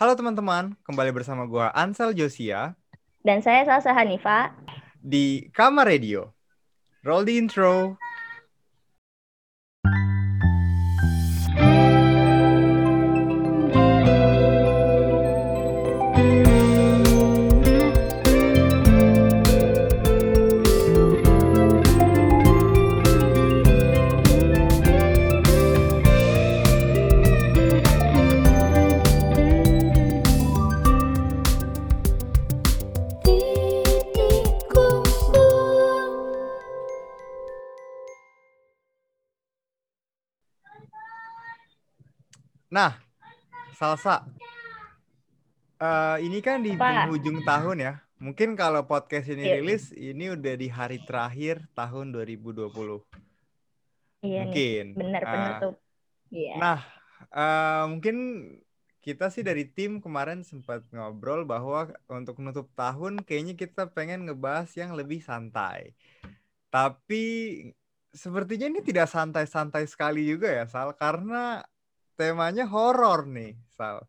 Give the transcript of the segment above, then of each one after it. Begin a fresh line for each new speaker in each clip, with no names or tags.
Halo teman-teman, kembali bersama gua Ansel Josia
Dan saya Salsa Hanifa.
di Kamar Radio. Roll the intro. Salsa, eh, ini kan di
Apa?
penghujung tahun ya. Mungkin kalau podcast ini
Iya.
rilis, ini udah di hari terakhir tahun 2020.
Iya nih,
Mungkin.
benar
Ah,
penutup. Iya.
Nah, eh, mungkin kita sih dari tim kemarin sempat ngobrol bahwa untuk menutup tahun kayaknya kita pengen ngebahas yang lebih santai. Tapi sepertinya ini tidak santai-santai sekali juga ya, Sal, karena temanya horor nih, Sal.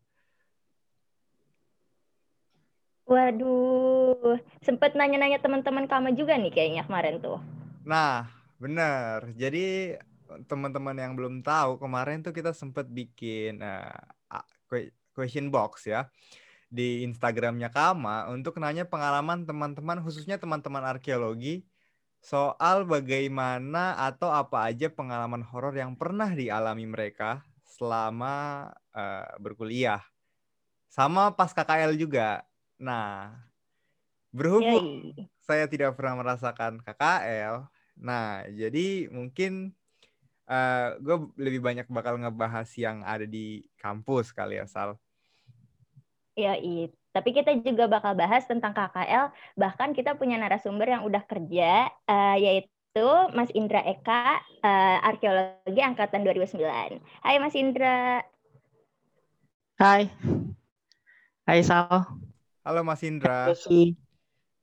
Waduh, sempet nanya-nanya teman-teman kamu juga nih kayaknya kemarin tuh.
Nah, bener. Jadi teman-teman yang belum tahu kemarin tuh kita sempat bikin eh, que- question box ya di Instagramnya Kama untuk nanya pengalaman teman-teman khususnya teman-teman arkeologi soal bagaimana atau apa aja pengalaman horor yang pernah dialami mereka selama eh, berkuliah sama pas KKL juga. Nah, berhubung
Yai.
saya tidak pernah merasakan KKL. Nah, jadi mungkin gue lebih banyak bakal ngebahas yang ada di kampus kali ya, Sal.
Yai. Tapi kita juga bakal bahas tentang KKL, bahkan kita punya narasumber yang udah kerja, eh, yaitu Mas Indra Eka, eh, arkeologi angkatan 2009. Hai Mas Indra.
Hai. Hai Sal.
Halo Mas Indra,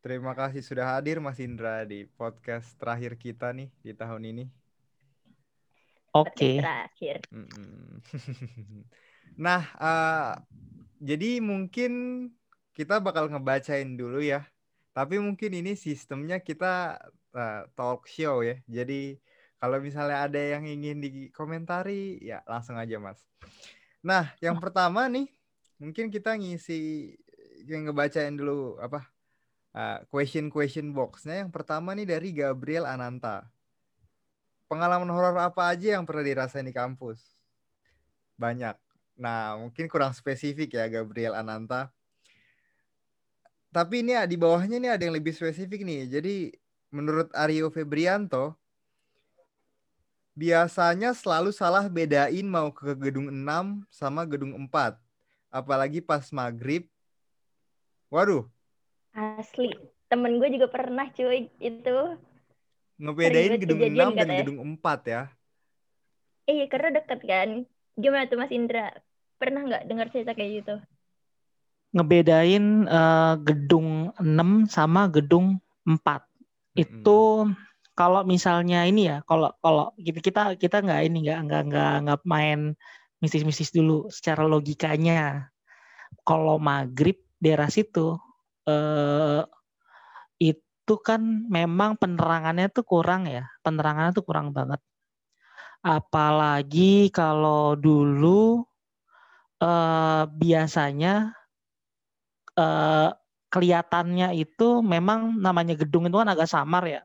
terima kasih sudah hadir Mas Indra di podcast terakhir kita nih di tahun ini.
Oke.
Terakhir.
Mm-mm. Nah, eh, jadi mungkin kita bakal ngebacain dulu ya. Tapi mungkin ini sistemnya kita eh, talk show ya. Jadi kalau misalnya ada yang ingin dikomentari, ya langsung aja Mas. Nah, yang pertama nih, mungkin kita ngisi yang ngebacain dulu apa eh, question question boxnya. Yang pertama nih dari Gabriel Ananta. Pengalaman horor apa aja yang pernah dirasain di kampus? Banyak. Nah, mungkin kurang spesifik ya Gabriel Ananta. Tapi ini di bawahnya nih ada yang lebih spesifik nih. Jadi menurut Aryo Febrianto, biasanya selalu salah bedain mau ke gedung 6 sama gedung 4. Apalagi pas maghrib. Waduh,
Asli. Temen gue juga pernah cuy itu.
ngebedain gedung 6
kejadian
dan
katanya.
gedung 4 ya.
Eh, karena deket kan. Gimana tuh Mas Indra? Pernah nggak dengar cerita kayak gitu?
Ngebedain eh, gedung 6 sama gedung 4. Itu kalau misalnya ini ya, kalau kalau kita kita kita nggak ini nggak nggak nggak nggak main mistis-mistis dulu secara logikanya. Kalau maghrib daerah situ eh itu kan memang penerangannya tuh kurang ya, penerangannya tuh kurang banget. Apalagi kalau dulu eh biasanya eh kelihatannya itu memang namanya gedung itu kan agak samar ya.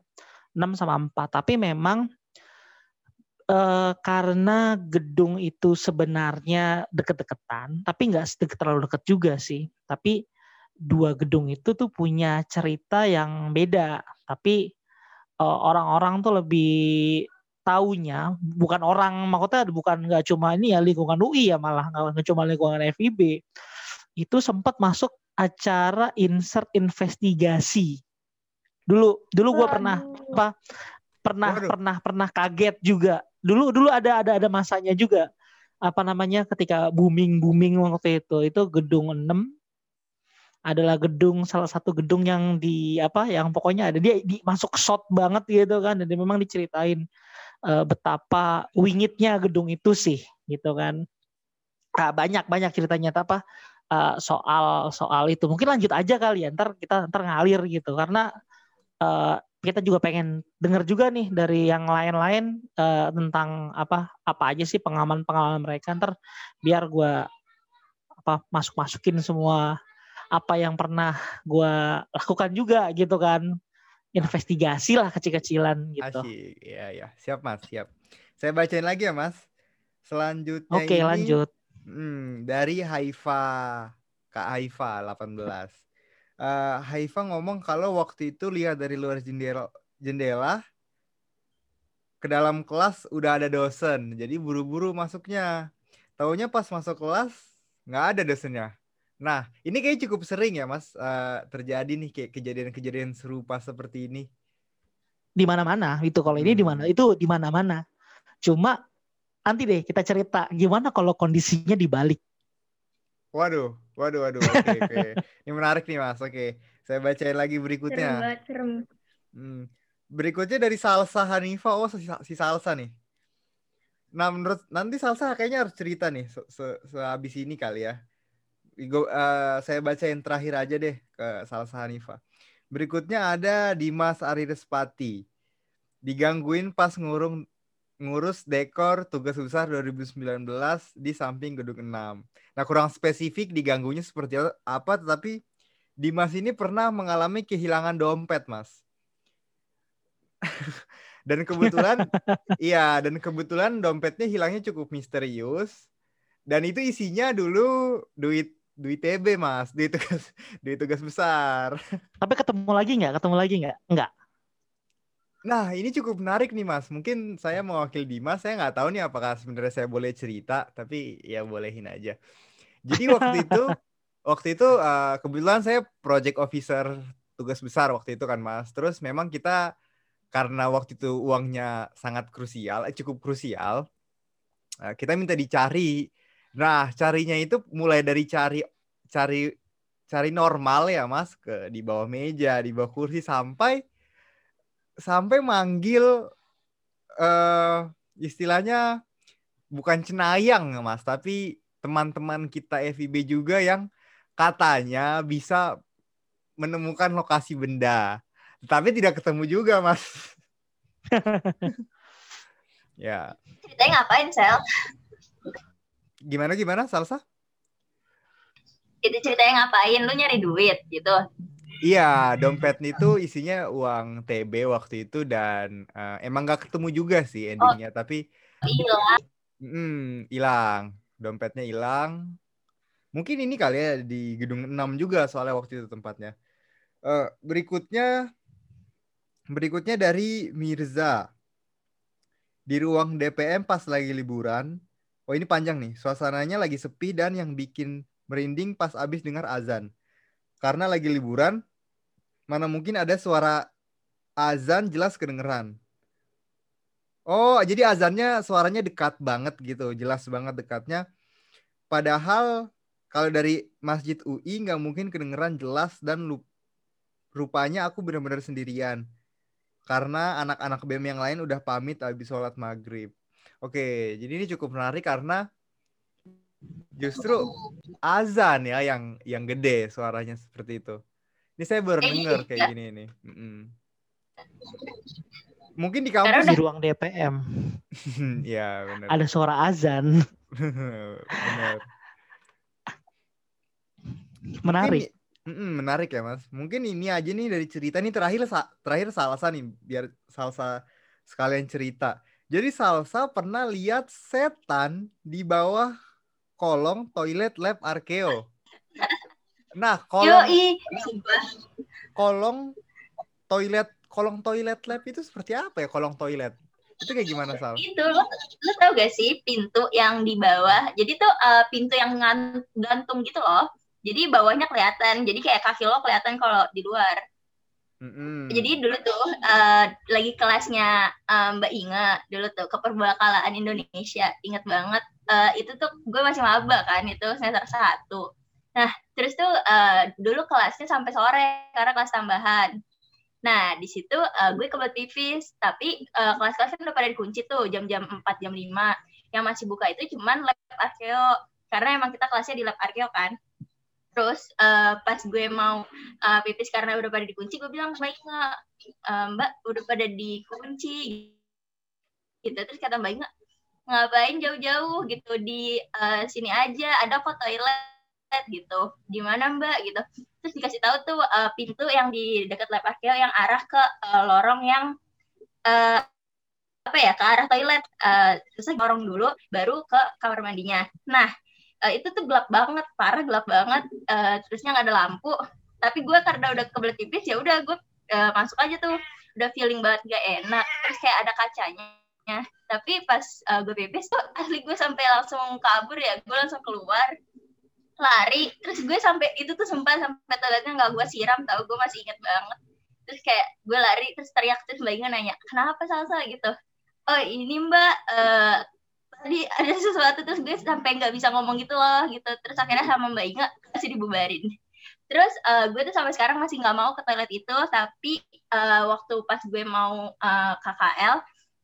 6 sama 4, tapi memang eh karena gedung itu sebenarnya deket-deketan, tapi nggak deket terlalu deket juga sih. Tapi dua gedung itu tuh punya cerita yang beda. Tapi eh, orang-orang tuh lebih taunya bukan orang maksudnya bukan nggak cuma ini ya lingkungan UI ya malah nggak cuma lingkungan FIB itu sempat masuk acara insert investigasi. Dulu dulu gue pernah apa pernah
Waduh.
pernah pernah kaget juga. Dulu dulu ada ada ada masanya juga. Apa namanya ketika booming booming waktu itu itu gedung 6 adalah gedung salah satu gedung yang di apa yang pokoknya ada. Dia di, masuk shot banget gitu kan dan dia memang diceritain eh, betapa wingitnya gedung itu sih gitu kan. Ah, banyak banyak ceritanya apa uh, soal soal itu. Mungkin lanjut aja kali ya. Ntar kita ntar ngalir gitu karena uh, kita juga pengen dengar juga nih dari yang lain-lain uh, tentang apa apa aja sih pengalaman-pengalaman mereka ntar biar gue apa masuk-masukin semua apa yang pernah gue lakukan juga gitu kan investigasi lah kecil-kecilan gitu.
Asyik, ya ya siap mas siap. Saya bacain lagi ya mas. Selanjutnya
Oke
ini
lanjut.
Hmm, dari Haifa Kak Haifa 18 uh, Haifa ngomong kalau waktu itu lihat dari luar jendela jendela ke dalam kelas udah ada dosen, jadi buru-buru masuknya. Taunya pas masuk kelas nggak ada dosennya. Nah, ini kayak cukup sering ya, Mas, uh, terjadi nih kayak kejadian-kejadian serupa seperti ini.
Di mana-mana itu kalau ini di mana
Hmm.
itu di mana-mana. Cuma nanti deh kita cerita gimana kalau kondisinya dibalik.
Waduh, waduh, waduh. Oke, oke. Ini menarik nih, Mas. Oke, saya bacain lagi
Serem
berikutnya.
banget, serem.
Hmm. Berikutnya dari Salsa Hanifa. Oh, si, si Salsa nih. Nah, menurut nanti Salsa kayaknya harus cerita nih se, se, sehabis ini kali ya. Go, eh, saya bacain terakhir aja deh ke Salsa Hanifa. Berikutnya ada Dimas Arirespati. Digangguin pas ngurung ngurus dekor tugas besar 2019 di samping gedung 6. Nah, kurang spesifik diganggunya seperti apa, tetapi Dimas ini pernah mengalami kehilangan dompet, Mas. dan kebetulan iya dan kebetulan dompetnya hilangnya cukup misterius dan itu isinya dulu duit duit TB mas duit tugas duit tugas besar
Tapi ketemu lagi nggak? Ketemu lagi nggak? Nggak.
Nah ini cukup menarik nih mas. Mungkin saya mewakili Dimas saya nggak tahu nih apakah sebenarnya saya boleh cerita tapi ya bolehin aja. Jadi waktu itu waktu itu uh, kebetulan saya project officer tugas besar waktu itu kan mas. Terus memang kita karena waktu itu uangnya sangat krusial, eh, cukup krusial, uh, kita minta dicari. Nah, carinya itu mulai dari cari cari cari normal ya, Mas, ke di bawah meja, di bawah kursi sampai sampai manggil uh, istilahnya bukan cenayang, Mas, tapi teman-teman kita FIB juga yang katanya bisa menemukan lokasi benda tapi tidak ketemu juga mas ya
Ceritanya ngapain, Sel?
gimana gimana salsa
Itu ceritanya ngapain? Lu nyari duit gitu.
Iya dompet itu isinya uang TB waktu itu dan uh, emang nggak ketemu juga sih endingnya oh. tapi
hilang
hmm, hilang dompetnya hilang mungkin ini kali ya di gedung 6 juga soalnya waktu itu tempatnya uh, berikutnya Berikutnya dari Mirza. Di ruang DPM pas lagi liburan. Oh ini panjang nih. Suasananya lagi sepi dan yang bikin merinding pas abis dengar azan. Karena lagi liburan, mana mungkin ada suara azan jelas kedengeran. Oh, jadi azannya suaranya dekat banget gitu. Jelas banget dekatnya. Padahal kalau dari Masjid UI nggak mungkin kedengeran jelas dan rupanya aku benar-benar sendirian karena anak-anak BEM yang lain udah pamit habis sholat maghrib. Oke, jadi ini cukup menarik karena justru azan ya yang yang gede suaranya seperti itu. Ini saya baru dengar kayak gini nih. Mm -mm. Mungkin di kampus
di ruang DPM.
ya benar.
Ada suara azan.
benar.
Menarik.
Mm-mm, menarik ya mas. Mungkin ini aja nih dari cerita nih terakhir terakhir Salsa nih biar Salsa sekalian cerita. Jadi Salsa pernah lihat setan di bawah kolong toilet lab Arkeo. Nah kolong
Yoi.
kolong toilet kolong toilet lab itu seperti apa ya kolong toilet? Itu kayak gimana Sal?
Itu lo, lo tau gak sih pintu yang di bawah? Jadi tuh uh, pintu yang gantung gitu loh jadi bawahnya kelihatan jadi kayak kaki lo kelihatan kalau di luar
mm-hmm.
jadi dulu tuh uh, lagi kelasnya uh, Mbak Inga dulu tuh keperbakalaan Indonesia inget banget. Uh, itu tuh gue masih maba kan itu semester satu. Nah terus tuh uh, dulu kelasnya sampai sore karena kelas tambahan. Nah di situ uh, gue kebelet pipis tapi uh, kelas-kelasnya udah pada dikunci tuh jam-jam 4 jam 5 yang masih buka itu cuman lab arkeo karena emang kita kelasnya di lab arkeo kan terus uh, pas gue mau uh, pipis karena udah pada dikunci gue bilang baik nggak? Uh, mbak udah pada dikunci. Gitu. Terus kata mbak nggak ngapain jauh-jauh gitu di uh, sini aja ada kok toilet. Gitu. Di mana mbak? Gitu. Terus dikasih tahu tuh uh, pintu yang di dekat lab yang arah ke uh, lorong yang uh, apa ya ke arah toilet. Uh, terus lorong dulu baru ke kamar mandinya. Nah uh, itu tuh gelap banget parah gelap banget. Uh, terusnya nggak ada lampu. Tapi gue karena udah kebelet tipis ya udah gue uh, masuk aja tuh. Udah feeling banget gak enak. Terus kayak ada kacanya. Tapi pas uh, gue pipis tuh asli gue sampai langsung kabur ya. Gue langsung keluar lari. Terus gue sampai itu tuh sempat sampai toiletnya nggak gue siram tau. Gue masih inget banget. Terus kayak gue lari terus teriak terus mbaknya nanya kenapa salsa gitu. Oh ini mbak. Uh, tadi ada sesuatu terus gue sampai nggak bisa ngomong gitu loh gitu. Terus akhirnya sama mbak Inga masih dibubarin. Terus uh, gue tuh sampai sekarang masih nggak mau ke toilet itu tapi uh, waktu pas gue mau uh, eh, KKL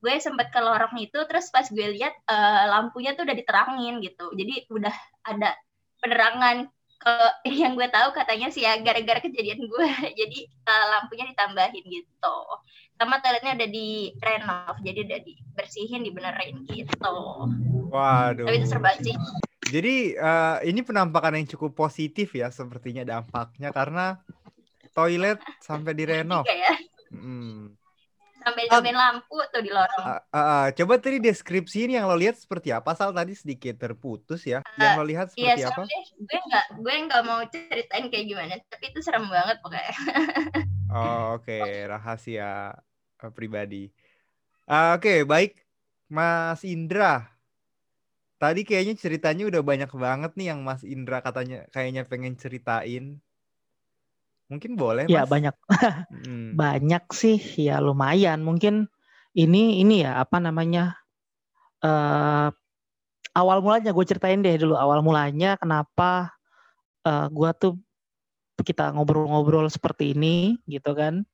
gue sempet ke lorong itu terus pas gue lihat uh, lampunya tuh udah diterangin gitu. Jadi udah ada penerangan ke yang gue tahu katanya sih ya gara-gara kejadian gue jadi uh, lampunya ditambahin gitu. Sama toiletnya udah di renov jadi udah dibersihin dibenerin gitu.
Waduh.
Tapi itu serba sih.
Jadi uh, ini penampakan yang cukup positif ya sepertinya dampaknya karena toilet sampai direnov.
ya. hmm. Sampai sampai lampu tuh di lorong uh, uh,
uh, coba tadi deskripsiin yang lo lihat seperti apa sal tadi sedikit terputus ya uh, yang lo lihat
iya,
seperti iya, apa
gue nggak gue nggak mau ceritain kayak gimana tapi itu serem banget pokoknya
oh oke okay. rahasia uh, pribadi. Uh, Oke, okay, baik Mas Indra. Tadi kayaknya ceritanya udah banyak banget nih yang Mas Indra katanya kayaknya pengen ceritain. Mungkin boleh
Ya, banyak. hmm. Banyak sih, ya lumayan. Mungkin ini ini ya apa namanya? Uh, awal mulanya gue ceritain deh dulu awal mulanya kenapa uh, gue tuh kita ngobrol-ngobrol seperti ini gitu kan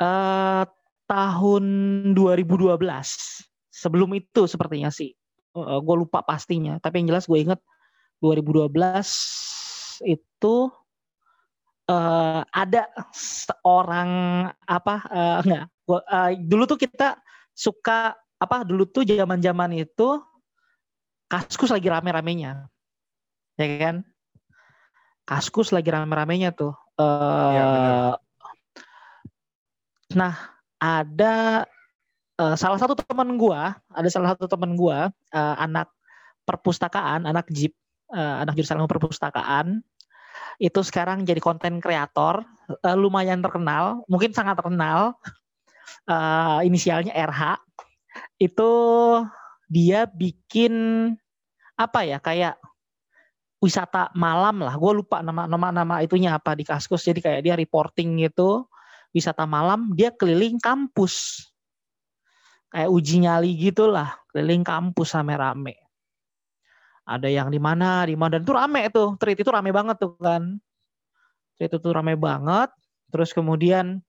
uh, tahun 2012 sebelum itu sepertinya sih uh, eh, gue lupa pastinya tapi yang jelas gue inget 2012 itu uh, ada seorang apa uh, enggak gua, uh, dulu tuh kita suka apa dulu tuh zaman zaman itu kaskus lagi rame-ramenya ya kan? Kaskus lagi rame-ramenya tuh uh, ya, Nah, ada uh, salah satu teman gua, ada salah satu teman gua, uh, anak perpustakaan, anak JIP, uh, anak jurusan perpustakaan, itu sekarang jadi konten kreator, uh, lumayan terkenal, mungkin sangat terkenal, uh, inisialnya RH. Itu dia bikin apa ya kayak wisata malam lah. Gue lupa nama nama nama itunya apa di kaskus. Jadi kayak dia reporting gitu wisata malam dia keliling kampus. Kayak uji nyali gitulah keliling kampus rame-rame ada yang di mana di mana. Dan itu rame tuh. Treat itu rame banget tuh kan. Treat itu rame banget. Terus kemudian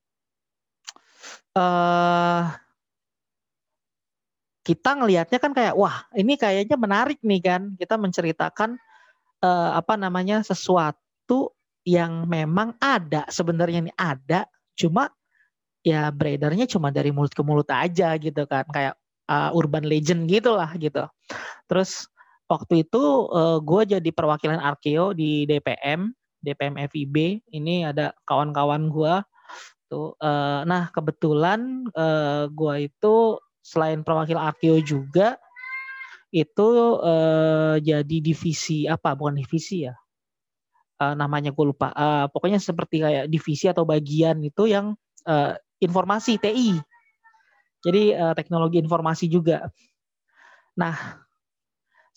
uh, kita ngelihatnya kan kayak wah ini kayaknya menarik nih kan. Kita menceritakan uh, apa namanya sesuatu yang memang ada. Sebenarnya ini ada Cuma ya beredarnya cuma dari mulut ke mulut aja gitu kan. Kayak uh, urban legend gitulah gitu. Terus waktu itu uh, gue jadi perwakilan Arkeo di DPM, DPM FIB. Ini ada kawan-kawan gue tuh. Uh, nah kebetulan uh, gue itu selain perwakilan Arkeo juga itu uh, jadi divisi apa bukan divisi ya uh, namanya gue lupa. Uh, pokoknya seperti kayak divisi atau bagian itu yang uh, informasi TI. Jadi uh, teknologi informasi juga. Nah,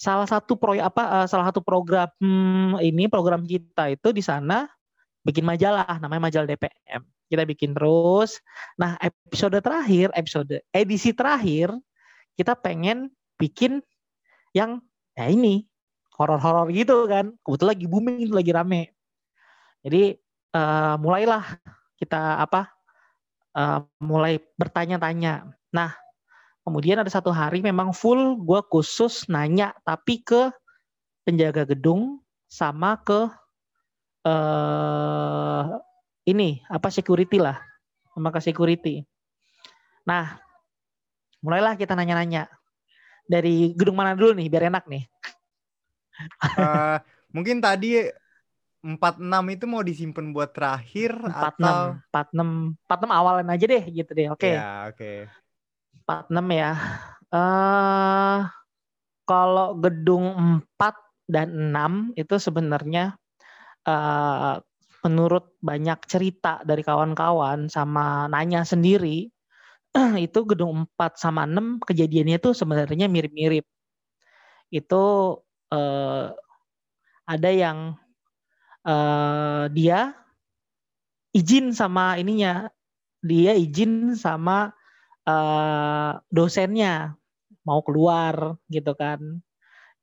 salah satu proyek apa uh, salah satu program hmm, ini program kita itu di sana bikin majalah namanya majalah DPM. Kita bikin terus. Nah, episode terakhir, episode edisi terakhir kita pengen bikin yang ya ini horor-horor gitu kan. Kebetulan lagi booming lagi rame. Jadi uh, mulailah kita apa uh, mulai bertanya-tanya. Nah, kemudian ada satu hari memang full gue khusus nanya tapi ke penjaga gedung sama ke eh ini apa security lah sama ke security. Nah, mulailah kita nanya-nanya dari gedung mana dulu nih biar enak nih.
Uh, mungkin tadi 46 itu mau disimpan buat terakhir
46,
atau
46 46 awalan aja deh gitu deh. Oke. Okay.
Ya, oke. Okay.
46 ya. Eh uh, kalau gedung 4 dan 6 itu sebenarnya uh, menurut banyak cerita dari kawan-kawan sama nanya sendiri itu gedung 4 sama 6 kejadiannya itu sebenarnya mirip-mirip. Itu uh, ada yang uh, dia izin sama ininya, dia izin sama uh, dosennya mau keluar gitu kan.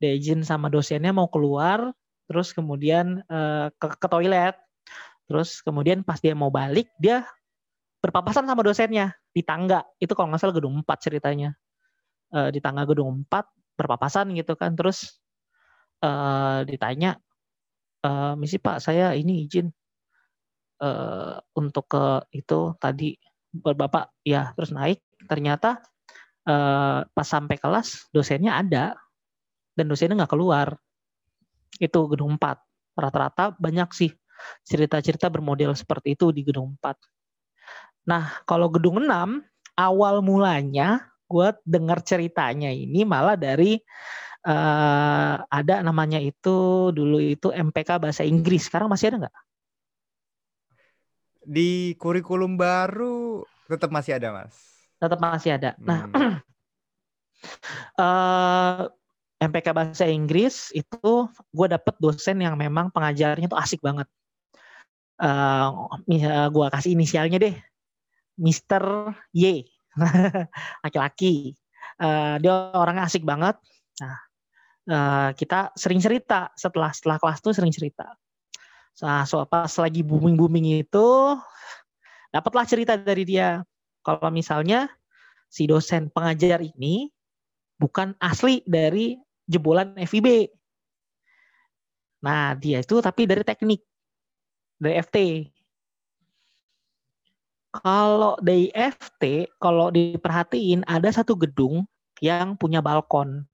Dia izin sama dosennya mau keluar, terus kemudian uh, ke, ke toilet Terus kemudian pas dia mau balik, dia berpapasan sama dosennya di tangga. Itu kalau nggak salah gedung 4 ceritanya. Uh, di tangga gedung 4 berpapasan gitu kan. Terus uh, ditanya, uh, misi Pak, saya ini izin uh, untuk ke itu tadi Bapak ya terus naik. Ternyata uh, pas sampai kelas dosennya ada dan dosennya nggak keluar. Itu gedung 4. Rata-rata banyak sih cerita-cerita bermodel seperti itu di gedung 4. Nah, kalau gedung 6, awal mulanya gue dengar ceritanya ini malah dari uh, ada namanya itu dulu itu MPK bahasa Inggris. Sekarang masih ada nggak?
Di kurikulum baru tetap masih ada, Mas.
Tetap masih ada. Nah, hmm. Nah, uh, MPK bahasa Inggris itu gue dapet dosen yang memang pengajarnya tuh asik banget. Uh, gua kasih inisialnya deh. Mister Y. Laki-laki. Uh, dia orangnya asik banget. Nah uh, kita sering cerita. Setelah setelah kelas tuh sering cerita. Nah so pas lagi booming booming itu dapatlah cerita dari dia. Kalau misalnya si dosen pengajar ini bukan asli dari jebolan FIB. Nah, dia itu tapi dari teknik dari FT. Kalau dari FT, kalau diperhatiin ada satu gedung yang punya balkon.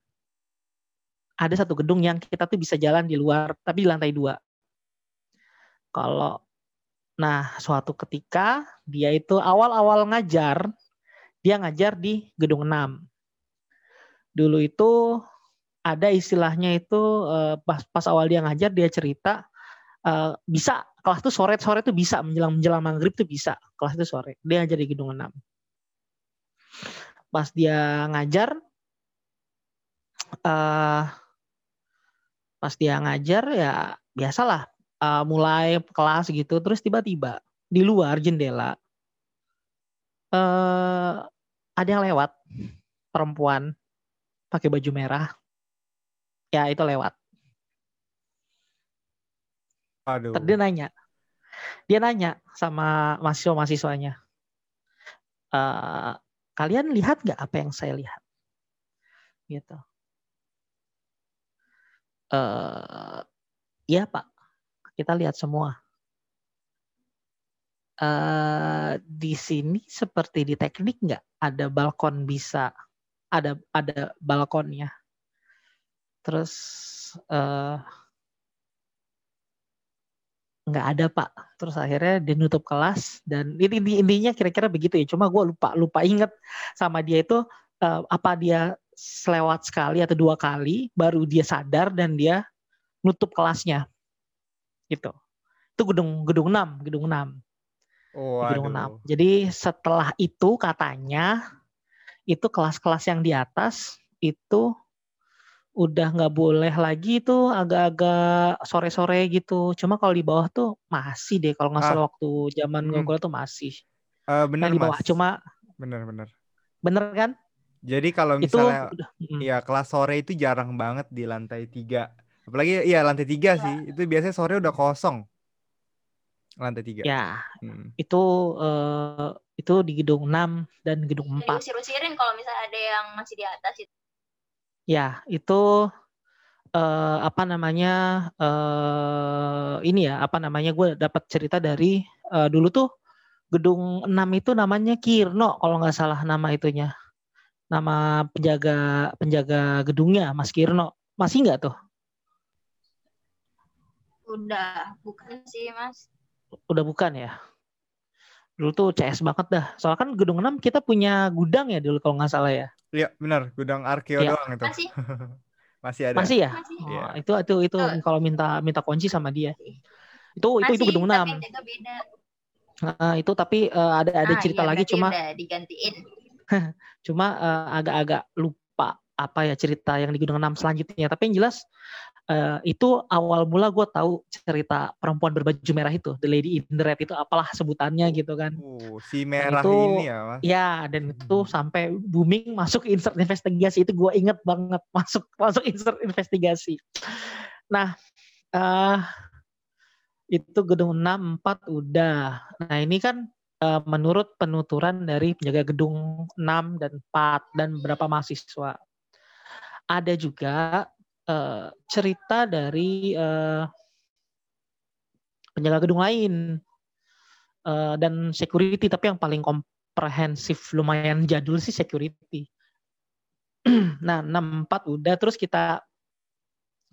Ada satu gedung yang kita tuh bisa jalan di luar, tapi di lantai dua. Kalau, nah suatu ketika dia itu awal-awal ngajar, dia ngajar di gedung 6. Dulu itu ada istilahnya itu eh, pas pas awal dia ngajar dia cerita uh, bisa kelas tuh sore sore tuh bisa menjelang menjelang maghrib tuh bisa kelas itu sore dia ngajar di gedung 6 pas dia ngajar uh, pas dia ngajar ya biasalah mulai kelas gitu terus tiba-tiba di luar jendela ada yang lewat perempuan pakai baju merah ya itu lewat
Aduh.
Dia nanya, dia nanya sama mahasiswa-mahasiswanya, e, kalian lihat nggak apa yang saya lihat? Gitu. E, iya pak, kita lihat semua. E, di sini seperti di teknik nggak? Ada balkon bisa ada ada balkonnya. Terus uh, nggak ada pak. Terus akhirnya dia nutup kelas dan ini intinya kira-kira begitu ya. Cuma gue lupa lupa inget sama dia itu uh, apa dia selewat sekali atau dua kali baru dia sadar dan dia nutup kelasnya. Gitu. Itu gedung gedung 6 gedung 6
oh,
gedung 6 jadi setelah itu katanya itu kelas-kelas yang di atas itu udah nggak boleh lagi tuh agak-agak sore-sore gitu. Cuma kalau di bawah tuh masih deh kalau nggak ah. salah waktu zaman hmm. gue tuh masih.
Uh, bener
di bawah
mas.
cuma
bener bener.
Kan?
Jadi kalau misalnya itu, ya kelas sore itu jarang banget di lantai tiga. Apalagi iya lantai tiga sih. Itu biasanya sore udah kosong. Lantai tiga.
Ya. Hmm. Itu uh, itu di gedung 6 dan gedung 4.
Usir-usirin kalau misalnya ada yang masih di atas itu
Ya, itu uh, apa namanya uh, ini ya apa namanya gue dapat cerita dari uh, dulu tuh gedung 6 itu namanya Kirno kalau nggak salah nama itunya nama penjaga penjaga gedungnya Mas Kirno masih nggak tuh
udah bukan sih Mas
udah bukan ya dulu tuh CS banget dah soalnya kan gedung 6 kita punya gudang ya dulu kalau nggak salah ya
iya benar gudang arkeo ya. doang itu
masih
Masih ada. Masih ya? Masih. Oh, yeah. itu itu itu oh. kalau minta minta kunci sama dia. Itu Masih, itu itu gedung 6. Nah, itu tapi uh, ada ada ah, cerita iya, lagi cuma
digantiin.
cuma uh, agak-agak lupa apa ya cerita yang di gedung 6 selanjutnya. Tapi yang jelas uh, itu awal mula gue tahu cerita perempuan berbaju merah itu, The Lady in the Red itu apalah sebutannya gitu kan.
Uh, si merah
itu,
ini ya, Mas.
Ya, dan itu hmm. sampai booming masuk insert investigasi itu gue inget banget masuk masuk insert investigasi. Nah, uh, itu gedung 6 4 udah. Nah, ini kan uh, menurut penuturan dari penjaga gedung 6 dan 4 dan beberapa mahasiswa. Ada juga uh, cerita dari uh, penjaga gedung lain uh, dan security tapi yang paling komprehensif lumayan jadul sih security. nah, 64 udah terus kita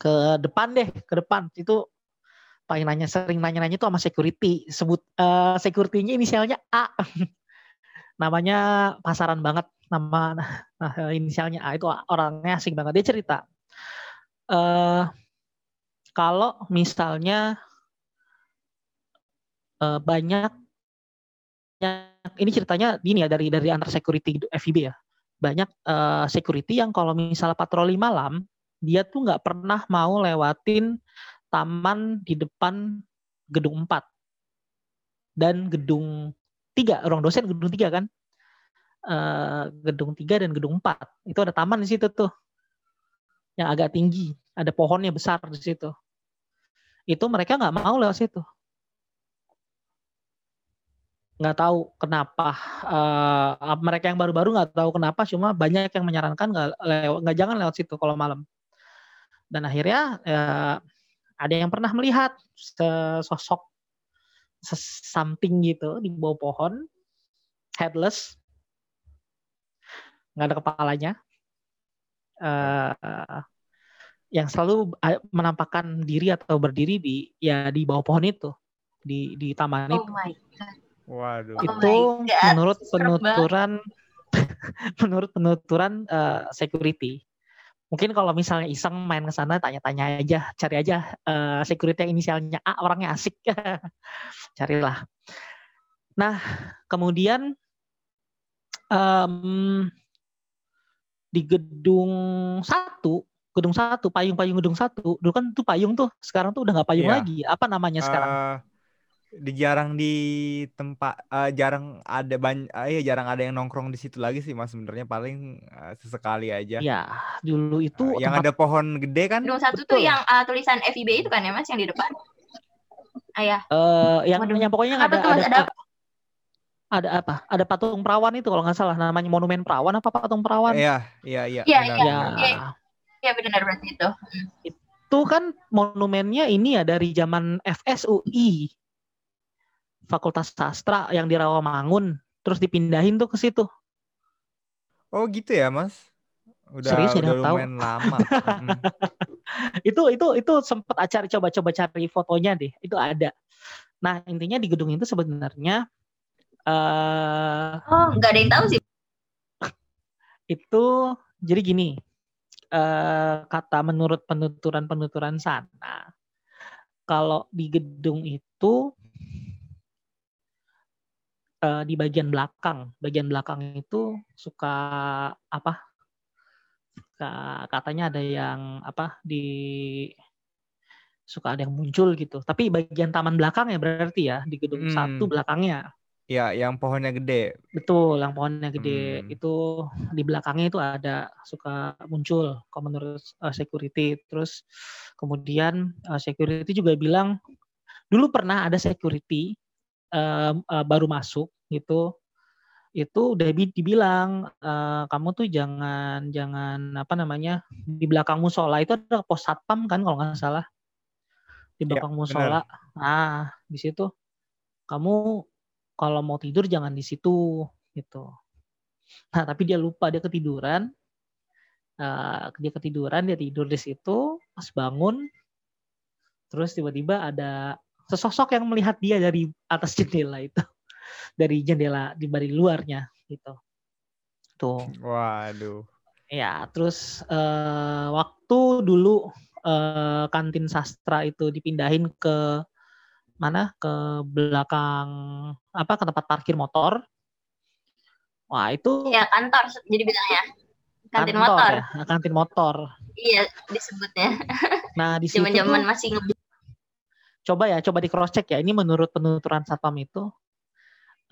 ke depan deh, ke depan. Itu paling nanya sering nanya-nanya itu sama security. Sebut uh, security-nya inisialnya A. Namanya pasaran banget nama nah, inisialnya A itu orangnya asing banget. Dia cerita uh, kalau misalnya uh, banyak ini ceritanya gini ya dari dari antar security FIB ya. Banyak uh, security yang kalau misalnya patroli malam dia tuh nggak pernah mau lewatin taman di depan gedung 4 dan gedung 3 ruang dosen gedung 3 kan? Uh, gedung 3 dan gedung 4 itu ada taman di situ tuh yang agak tinggi, ada pohonnya besar di situ. Itu mereka nggak mau lewat situ. Nggak tahu kenapa. Uh, mereka yang baru-baru nggak tahu kenapa, cuma banyak yang menyarankan nggak lewat, nggak jangan lewat situ kalau malam. Dan akhirnya uh, ada yang pernah melihat sosok something gitu di bawah pohon, headless, nggak ada kepalanya, uh, yang selalu menampakkan diri atau berdiri di ya di bawah pohon itu di di taman oh itu.
My God.
Waduh.
Itu oh menurut penuturan menurut penuturan uh, security. Mungkin kalau misalnya iseng main ke sana tanya-tanya aja, cari aja uh, security yang inisialnya A orangnya asik. Carilah. Nah, kemudian um, di gedung satu gedung satu payung payung gedung satu dulu kan tuh payung tuh sekarang tuh udah nggak payung iya. lagi. Apa namanya sekarang? uh,
di jarang di tempat uh, jarang ada banyak uh, ya jarang ada yang nongkrong di situ lagi sih mas sebenarnya paling uh, sesekali aja.
Ya dulu itu
uh, yang ada pohon gede kan?
Gedung satu Betul. tuh yang uh, tulisan FIB itu kan ya mas yang di depan? Ayah
uh, yang, yang pokoknya ada, ada, ada, ada ada apa? Ada patung perawan itu kalau nggak salah namanya monumen perawan apa patung perawan?
Iya, iya, iya.
Iya, iya. Iya, ya, benar berarti itu.
Itu kan monumennya ini ya dari zaman FSUI. Fakultas Sastra yang di Rawamangun, terus dipindahin tuh ke situ.
Oh, gitu ya, Mas? Udah
Serius,
udah lumayan tahu. lama.
hmm. itu itu itu sempat acara coba-coba cari fotonya deh. Itu ada. Nah, intinya di gedung itu sebenarnya
Uh, oh, nggak ada yang tahu sih.
Itu jadi gini, uh, kata menurut penuturan-penuturan sana, kalau di gedung itu uh, di bagian belakang, bagian belakang itu suka apa? Suka, katanya ada yang apa di suka ada yang muncul gitu. Tapi bagian taman belakang ya berarti ya di gedung hmm. satu belakangnya
Ya, yang pohonnya gede.
Betul, yang pohonnya gede. Hmm. Itu di belakangnya itu ada suka muncul menurut uh, security. Terus kemudian uh, security juga bilang dulu pernah ada security uh, uh, baru masuk gitu. itu udah dibilang e, kamu tuh jangan jangan apa namanya di belakang musola itu ada pos satpam kan kalau nggak salah di
Ya,
belakang
benar.
musola. Nah, di situ kamu kalau mau tidur jangan di situ gitu. Nah, tapi dia lupa dia ketiduran. Eh, dia ketiduran, dia tidur di situ, pas bangun terus tiba-tiba ada sesosok yang melihat dia dari atas jendela itu. Dari jendela di dari luarnya gitu. Tuh.
Waduh.
Ya, terus eh, waktu dulu eh, kantin sastra itu dipindahin ke mana? Ke belakang apa? Ke tempat parkir motor. Wah, itu
Iya, kantor jadi bilangnya. Kantin
kantor
motor.
ya, kantin motor.
Iya, disebutnya.
Nah, di situ
Zaman-zaman masih nge
coba ya, coba di cross check ya. Ini menurut penuturan satpam itu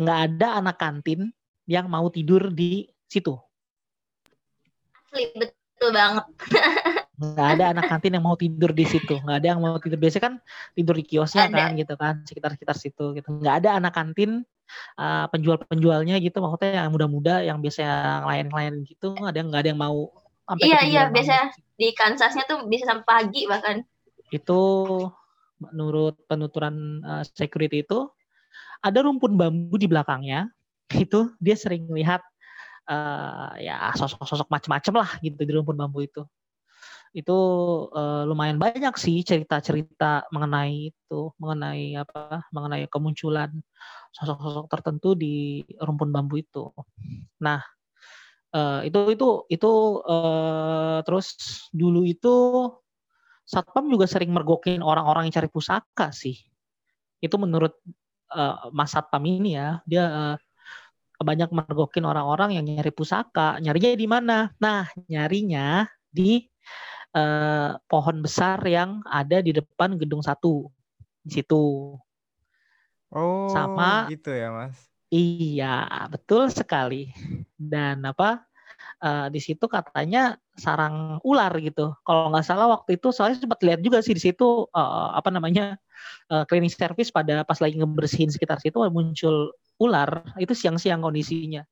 nggak ada anak kantin yang mau tidur di situ.
asli betul banget.
nggak ada anak kantin yang mau tidur di situ. Nggak ada yang mau tidur. Biasanya kan tidur di kiosnya
Ada.
kan gitu kan sekitar sekitar situ gitu. Nggak ada anak kantin uh, penjual penjualnya gitu. Maksudnya yang muda-muda yang biasanya klien-klien gitu. Ada yang nggak ada yang mau sampai
Iya, iya, biasanya di Kansasnya tuh bisa sampai pagi bahkan.
itu menurut penuturan uh, security itu ada rumpun bambu di belakangnya. Itu dia sering lihat uh, ya sosok-sosok macam-macam lah gitu di rumpun bambu itu itu uh, lumayan banyak sih cerita-cerita mengenai itu mengenai apa mengenai kemunculan sosok-sosok tertentu di rumpun bambu itu. Nah uh, itu itu itu uh, terus dulu itu satpam juga sering mergokin orang-orang yang cari pusaka sih. Itu menurut uh, mas satpam ini ya dia uh, banyak mergokin orang-orang yang nyari pusaka. Nyarinya di mana? Nah nyarinya di uh, pohon besar yang ada di depan gedung satu di situ
Oh,
Sama-
gitu ya, Mas.
Iya, betul sekali. Dan apa eh, di situ katanya sarang ular gitu. Kalau nggak salah waktu itu saya sempat lihat juga sih di situ eh, apa namanya eh, cleaning service pada pas lagi ngebersihin sekitar situ muncul ular. Itu siang-siang kondisinya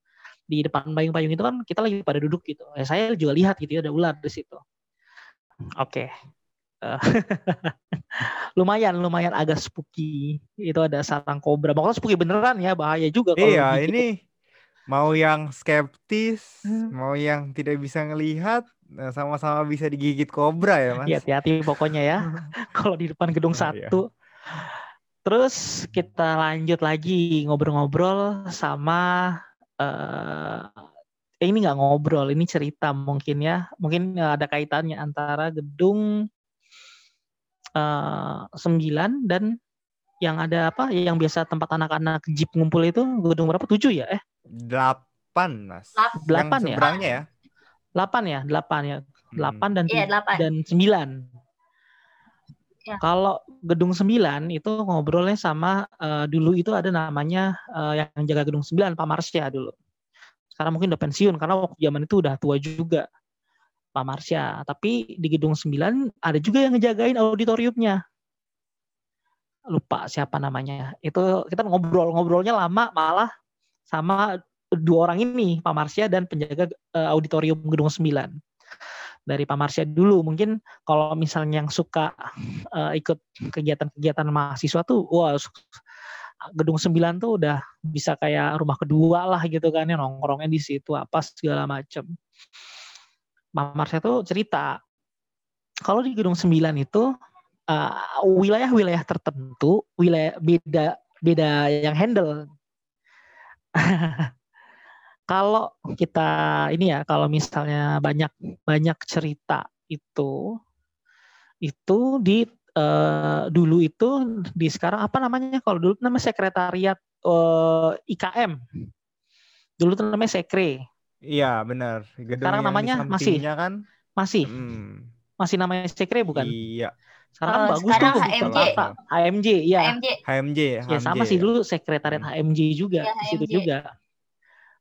di depan payung-payung itu kan kita lagi pada duduk gitu. Ya, saya juga lihat gitu ya ada ular di situ. Oke. Eh, lumayan lumayan agak spooky. Itu ada sarang kobra. Pokoknya spooky beneran ya, bahaya juga kalau
Iya, ini mau yang skeptis,
Hmm.
mau yang tidak bisa ngelihat, nah, sama-sama bisa digigit kobra ya, Mas.
Iya, hati-hati pokoknya ya. Kalau di depan gedung
Oh, iya.
satu. Terus kita lanjut lagi ngobrol-ngobrol sama eh eh, ini nggak ngobrol, ini cerita mungkin ya. Mungkin eh, ada kaitannya antara gedung 9 dan yang ada apa? Yang biasa tempat anak-anak jeep ngumpul itu gedung berapa? 7 ya? Eh,
Delapan, Mas.
Lap-
Yang
Delapan ya?
seberangnya ya.
8 ya? 8 ya.
Hmm.
8 dan
Iya,
tu-
delapan.
dan 9.
Ya.
Kalau gedung 9 itu ngobrolnya sama eh, dulu itu ada namanya eh, yang jaga gedung 9 Pak Marsya dulu. Sekarang mungkin udah pensiun karena waktu zaman itu udah tua juga Pak Marsya. Tapi di gedung 9 ada juga yang ngejagain auditoriumnya. Lupa siapa namanya. Itu kita ngobrol-ngobrolnya lama malah sama dua orang ini, Pak Marsya dan penjaga eh, auditorium gedung 9 dari Pak Marsya dulu. Mungkin kalau misalnya yang suka eh, ikut kegiatan-kegiatan mahasiswa tuh, wah gedung 9 tuh udah bisa kayak rumah kedua lah gitu kan ya nongkrongnya di situ apa segala macem. Pak Marsya tuh cerita kalau di gedung 9 itu eh, wilayah-wilayah tertentu, wilayah beda beda yang handle. kalau kita ini ya kalau misalnya banyak banyak cerita itu itu di eh, dulu itu di sekarang apa namanya kalau dulu namanya sekretariat eh, IKM dulu tuh namanya sekre
Iya, benar. Gedung
Sekarang namanya masih?
kan.
masih
Hmm,
masih namanya sekre bukan
Iya,
sekarang
Oh,
bagus
sekarang
tuh
HMJ.
Jakarta. HMJ ya
AMJ.
HMJ,
ya sama
HMJ
sih
ya.
dulu sekretariat
Hmm.
HMJ juga
Iya,
di situ
HMJ.
juga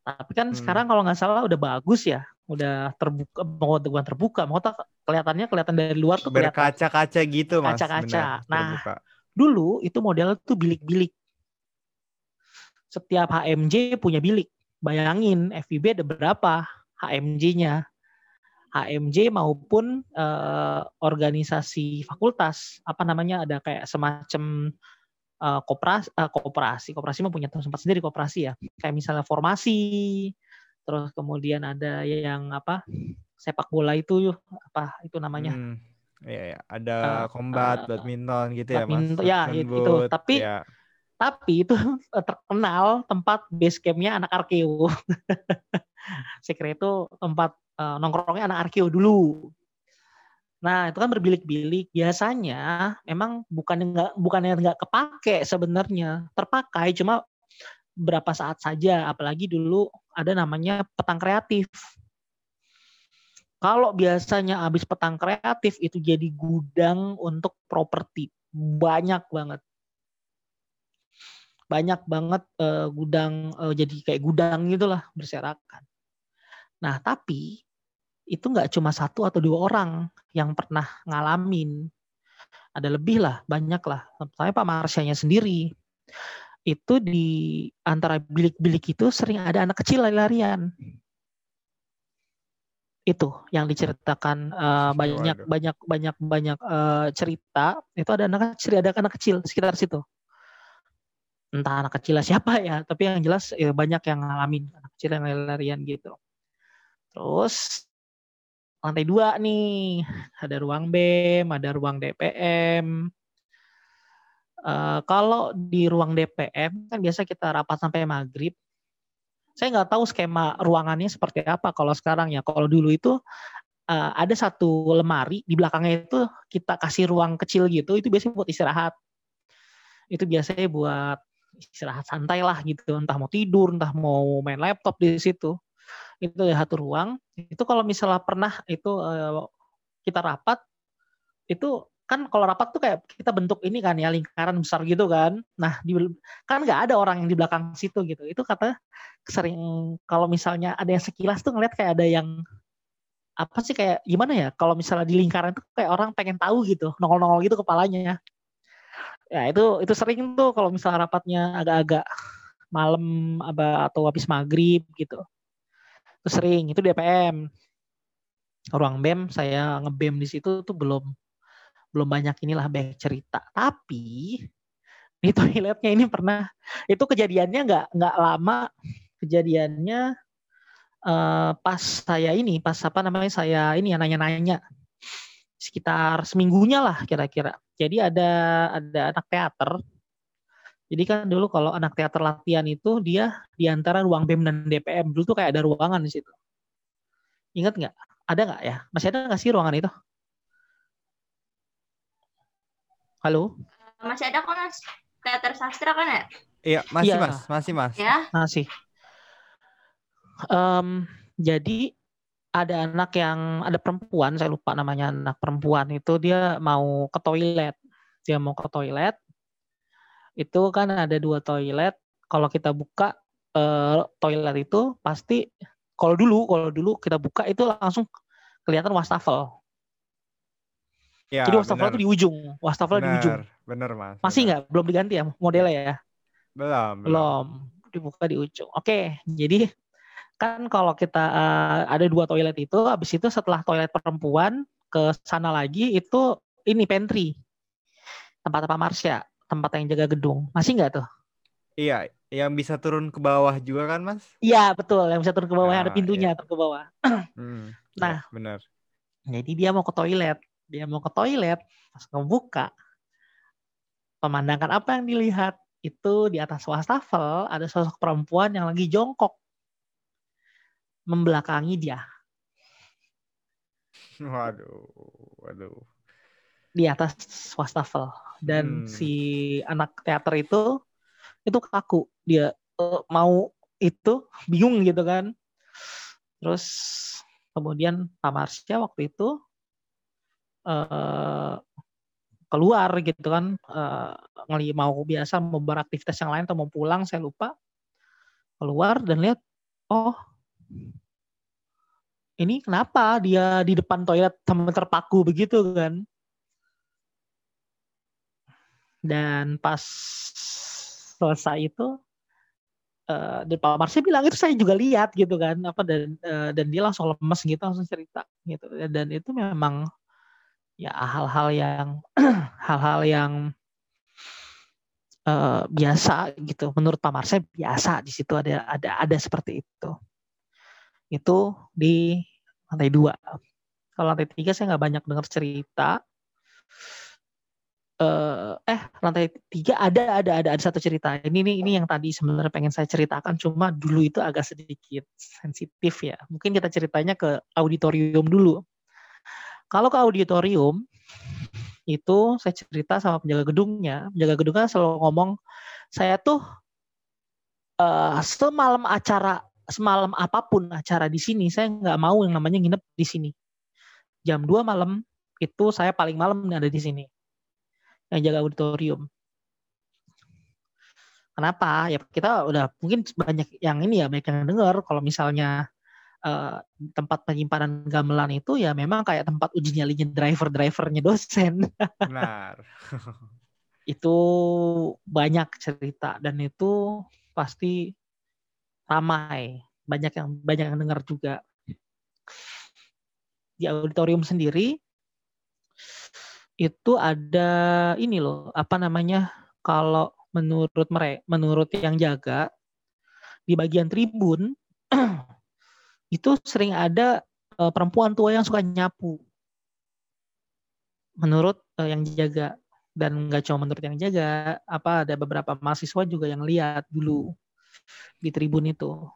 tapi kan
Hmm.
sekarang kalau nggak salah udah bagus ya udah terbuka mau bukan terbuka mau tak kelihatannya kelihatan dari luar tuh kelihatan
Berkaca-kaca gitu, Mas.
Kaca-kaca.
benar,
Nah,
terbuka.
dulu itu model tuh bilik-bilik setiap HMJ punya bilik bayangin FIB ada berapa HMJ-nya HMJ maupun uh, organisasi fakultas apa namanya ada kayak semacam uh, koperasi uh, koperasi koperasi mempunyai tempat sendiri koperasi ya kayak misalnya formasi terus kemudian ada yang apa sepak bola itu apa itu namanya hmm,
iya, iya. ada uh, combat uh, badminton gitu badminton,
ya mas ya itu tapi ya. tapi itu terkenal tempat base campnya anak arkeo kira itu tempat uh, nongkrongnya anak arkeo dulu Nah, itu kan berbilik-bilik. Biasanya memang bukan nggak bukan yang nggak kepake sebenarnya, terpakai cuma berapa saat saja. Apalagi dulu ada namanya petang kreatif. Kalau biasanya habis petang kreatif itu jadi gudang untuk properti, banyak banget. Banyak banget uh, gudang uh, jadi kayak gudang gitulah berserakan. Nah, tapi itu nggak cuma satu atau dua orang yang pernah ngalamin. Ada lebih lah, banyak lah. Saya Pak Marsyanya sendiri. Itu di antara bilik-bilik itu sering ada anak kecil lari-larian. Itu yang diceritakan uh, banyak, banyak banyak banyak uh, cerita. Itu ada anak kecil, ada anak kecil sekitar situ. Entah anak kecil siapa ya, tapi yang jelas ya banyak yang ngalamin anak kecil yang lari-larian gitu. Terus lantai dua nih ada ruang BEM ada ruang DPM uh, kalau di ruang DPM kan biasa kita rapat sampai maghrib. Saya nggak tahu skema ruangannya seperti apa kalau sekarang ya. Kalau dulu itu uh, ada satu lemari di belakangnya itu kita kasih ruang kecil gitu itu biasanya buat istirahat. Itu biasanya buat istirahat santai lah gitu. Entah mau tidur entah mau main laptop di situ. Itu ya satu ruang. Itu kalau misalnya pernah itu uh, kita rapat itu kan kalau rapat tuh kayak kita bentuk ini kan ya lingkaran besar gitu kan. Nah di, kan nggak ada orang yang di belakang situ gitu. Itu kata sering kalau misalnya ada yang sekilas tuh ngeliat kayak ada yang apa sih kayak gimana ya? Kalau misalnya di lingkaran itu kayak orang pengen tahu gitu nongol-nongol gitu kepalanya. Ya itu itu sering tuh kalau misalnya rapatnya agak-agak malam atau habis maghrib gitu. Itu sering itu DPM ruang BEM saya ngebem di situ tuh belum belum banyak inilah banyak cerita tapi di toiletnya ini pernah itu kejadiannya nggak nggak lama kejadiannya uh, pas saya ini pas apa namanya saya ini ya nanya-nanya sekitar seminggunya lah kira-kira jadi ada ada anak teater jadi kan dulu kalau anak teater latihan itu dia di antara ruang BEM dan DPM dulu tuh kayak ada ruangan di situ. Ingat nggak? Ada nggak ya? Masih ada nggak sih ruangan itu? Halo?
Masih ada kok mas. Teater sastra kan ya?
Iya masih ya. mas, masih mas.
Ya.
Masih. Um, jadi ada anak yang ada perempuan, saya lupa namanya anak perempuan itu dia mau ke toilet. Dia mau ke toilet, itu kan ada dua toilet. Kalau kita buka uh, toilet itu pasti kalau dulu kalau dulu kita buka itu langsung kelihatan wastafel. Ya, Jadi wastafel itu di ujung, wastafel di ujung.
Bener mas.
Masih nggak? Belum diganti ya modelnya ya?
Belum.
Belum. Dibuka di ujung. Oke, jadi kan kalau kita uh, ada dua toilet itu, habis itu setelah toilet perempuan ke sana lagi itu ini pantry tempat apa Marsha tempat yang jaga gedung. Masih nggak tuh?
Iya, yang bisa turun ke bawah juga kan, Mas?
Iya, betul. Yang bisa turun ke bawah, nah, ada pintunya iya. turun ke bawah.
hmm,
nah,
ya, benar.
Jadi dia mau ke toilet. Dia mau ke toilet, pas ngebuka, pemandangan apa yang dilihat? Itu di atas wastafel ada sosok perempuan yang lagi jongkok. Membelakangi dia.
Waduh, waduh.
Di atas wastafel dan hmm. si anak teater itu itu kaku dia uh, mau itu bingung gitu kan terus kemudian Pak Marsha waktu itu uh, keluar gitu kan uh, mau biasa mau beraktivitas yang lain atau mau pulang saya lupa. Keluar dan lihat oh ini kenapa dia di depan toilet sama terpaku begitu kan? Dan pas selesai itu uh, dan Pak Marsnya bilang itu saya juga lihat gitu kan. Apa dan uh, dan dia langsung lemes gitu langsung cerita gitu. Dan itu memang ya hal-hal yang hal-hal yang uh, biasa gitu. Menurut Pak Marsnya biasa di situ ada ada ada seperti itu. Itu di lantai dua. Kalau lantai tiga saya nggak banyak dengar cerita. Uh, eh lantai tiga ada ada ada ada satu cerita. Ini ini ini yang tadi sebenarnya pengen saya ceritakan cuma dulu itu agak sedikit sensitif ya. Mungkin kita ceritanya ke auditorium dulu kalau ke auditorium itu saya cerita sama penjaga gedungnya penjaga gedungnya selalu ngomong saya tuh uh, semalam acara semalam apa pun acara di sini saya nggak mau yang namanya nginep di sini jam 2 malam itu saya paling malam ada di sini yang jaga auditorium. Kenapa? Ya kita udah mungkin banyak yang ini ya banyak yang dengar kalau misalnya uh, tempat penyimpanan gamelan itu ya memang kayak tempat uji nyalinya driver-drivernya dosen. Benar. itu banyak cerita dan itu pasti ramai banyak yang banyak yang dengar juga di auditorium sendiri itu ada ini loh, apa namanya? Kalau menurut mereka, menurut yang jaga di bagian tribun itu sering ada uh, perempuan tua yang suka nyapu. Menurut uh, yang jaga dan nggak cuma menurut yang jaga, apa ada beberapa mahasiswa juga yang lihat dulu di tribun itu.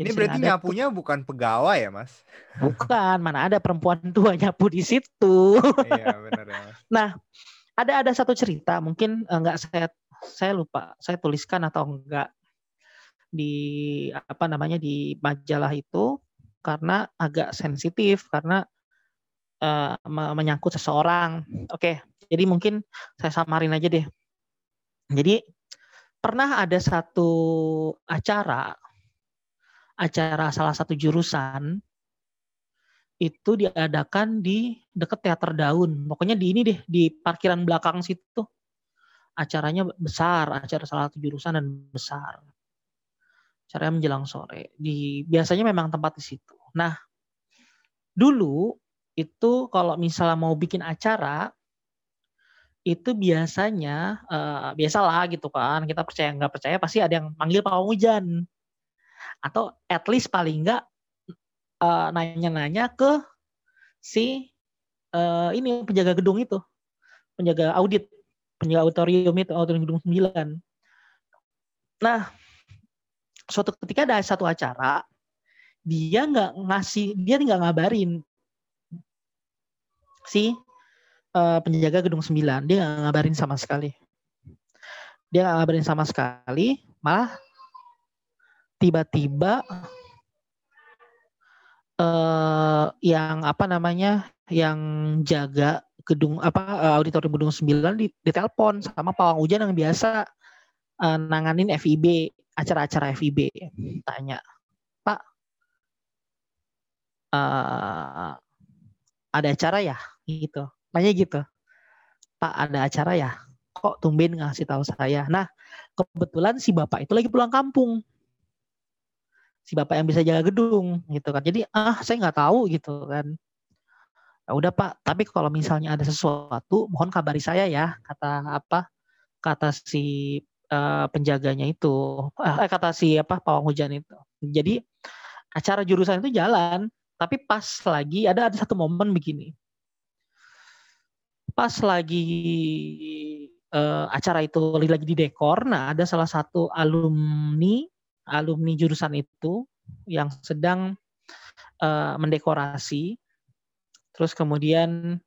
Jadi Ini berarti nyapunya tuh, bukan pegawai ya, Mas?
Bukan, mana ada perempuan tua nyapu di situ. iya, benar ya, Mas. Nah, ada ada satu cerita, mungkin enggak eh, saya saya lupa, saya tuliskan atau enggak di apa namanya di majalah itu karena agak sensitif karena uh, menyangkut seseorang. Oke, jadi mungkin saya samarin aja deh. Jadi pernah ada satu acara acara salah satu jurusan itu diadakan di dekat teater daun. Pokoknya di ini deh, di parkiran belakang situ. Acaranya besar, acara salah satu jurusan dan besar. Acaranya menjelang sore. Di biasanya memang tempat di situ. Nah, dulu itu kalau misalnya mau bikin acara itu biasanya uh, biasalah gitu kan kita percaya nggak percaya pasti ada yang manggil pawang hujan atau at least paling enggak uh, nanya-nanya ke si uh, ini penjaga gedung itu, penjaga audit, penjaga auditorium itu, auditorium gedung 9. Nah, suatu ketika ada satu acara, dia nggak ngasih, dia nggak ngabarin si uh, penjaga gedung 9, dia nggak ngabarin sama sekali. Dia nggak ngabarin sama sekali, malah tiba-tiba uh, yang apa namanya yang jaga gedung apa uh, auditorium gedung 9 di ditelepon sama pawang hujan yang biasa uh, nanganin FIB acara-acara FIB tanya Pak uh, ada acara ya? Gitu. Tanya gitu Pak ada acara ya? Kok tumben ngasih tahu saya? Nah kebetulan si bapak itu lagi pulang kampung. Si bapak yang bisa jaga gedung gitu kan. Jadi ah saya nggak tahu gitu kan. Ya udah pak tapi kalau misalnya ada sesuatu mohon kabari saya ya kata apa kata si uh, penjaganya itu eh, kata si apa pawang hujan itu. Jadi acara jurusan itu jalan tapi pas lagi ada ada satu momen begini. Pas lagi uh, acara itu lagi di dekor nah ada salah satu alumni alumni jurusan itu yang sedang uh, mendekorasi. Terus kemudian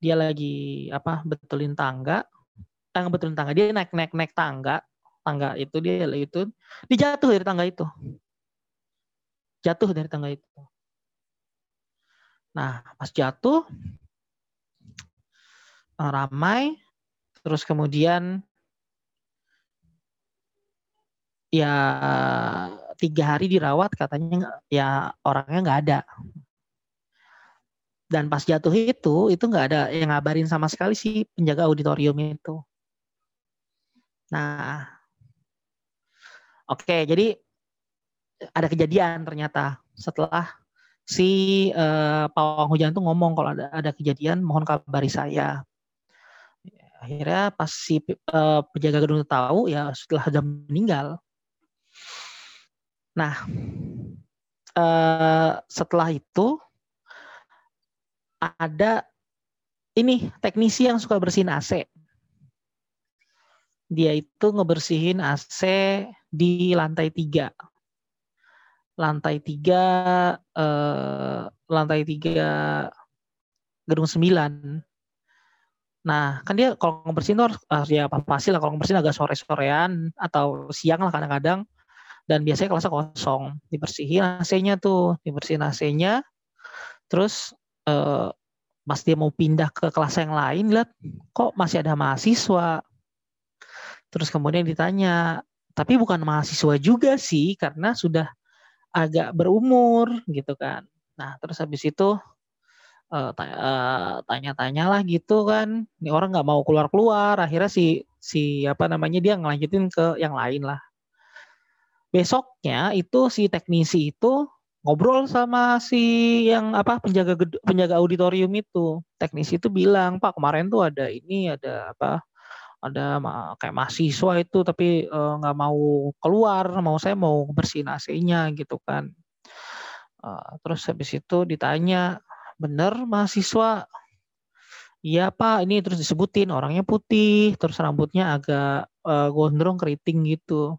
dia lagi apa betulin tangga, tangga betulin tangga. Dia naik naik naik tangga, tangga itu dia itu. Dijatuh dari tangga itu, jatuh dari tangga itu. Nah pas jatuh ramai, terus kemudian ya tiga hari dirawat katanya ya orangnya nggak ada. Dan pas jatuh itu itu nggak ada yang ngabarin sama sekali sih penjaga auditorium itu nah. Oke jadi ada kejadian ternyata setelah si uh, pawang hujan tuh ngomong kalau ada ada kejadian mohon kabari saya. Akhirnya pas si uh, penjaga gedung itu tahu ya setelah jam meninggal. Nah uh, setelah itu ada ini teknisi yang suka bersihin AC dia itu ngebersihin AC di lantai tiga. Lantai tiga eh, lantai tiga gedung sembilan. Nah kan dia kalau ngebersihin tuh harus ya pasti lah. Kalau ngebersihin agak sore sorean atau siang lah kadang-kadang. Dan biasanya kelasnya kosong. Dibersihin AC-nya tuh. Dibersihin AC-nya terus uh, pas dia mau pindah ke kelas yang lain lihat kok masih ada mahasiswa terus kemudian ditanya tapi bukan mahasiswa juga sih karena sudah agak berumur gitu kan. Nah terus habis itu uh, tanya-tanya lah gitu kan. Ini orang nggak mau keluar-keluar. Akhirnya si si apa namanya dia ngelanjutin ke yang lain lah. Besoknya itu si teknisi itu ngobrol sama si yang apa penjaga penjaga auditorium itu. Teknisi itu bilang, "Pak, kemarin tuh ada ini ada apa ada kayak mahasiswa itu tapi eh, nggak uh, mau keluar mau saya mau bersihin AC-nya gitu kan. Uh, terus habis itu ditanya bener mahasiswa? Iya pak ini terus disebutin orangnya putih terus rambutnya agak uh, gondrong keriting gitu.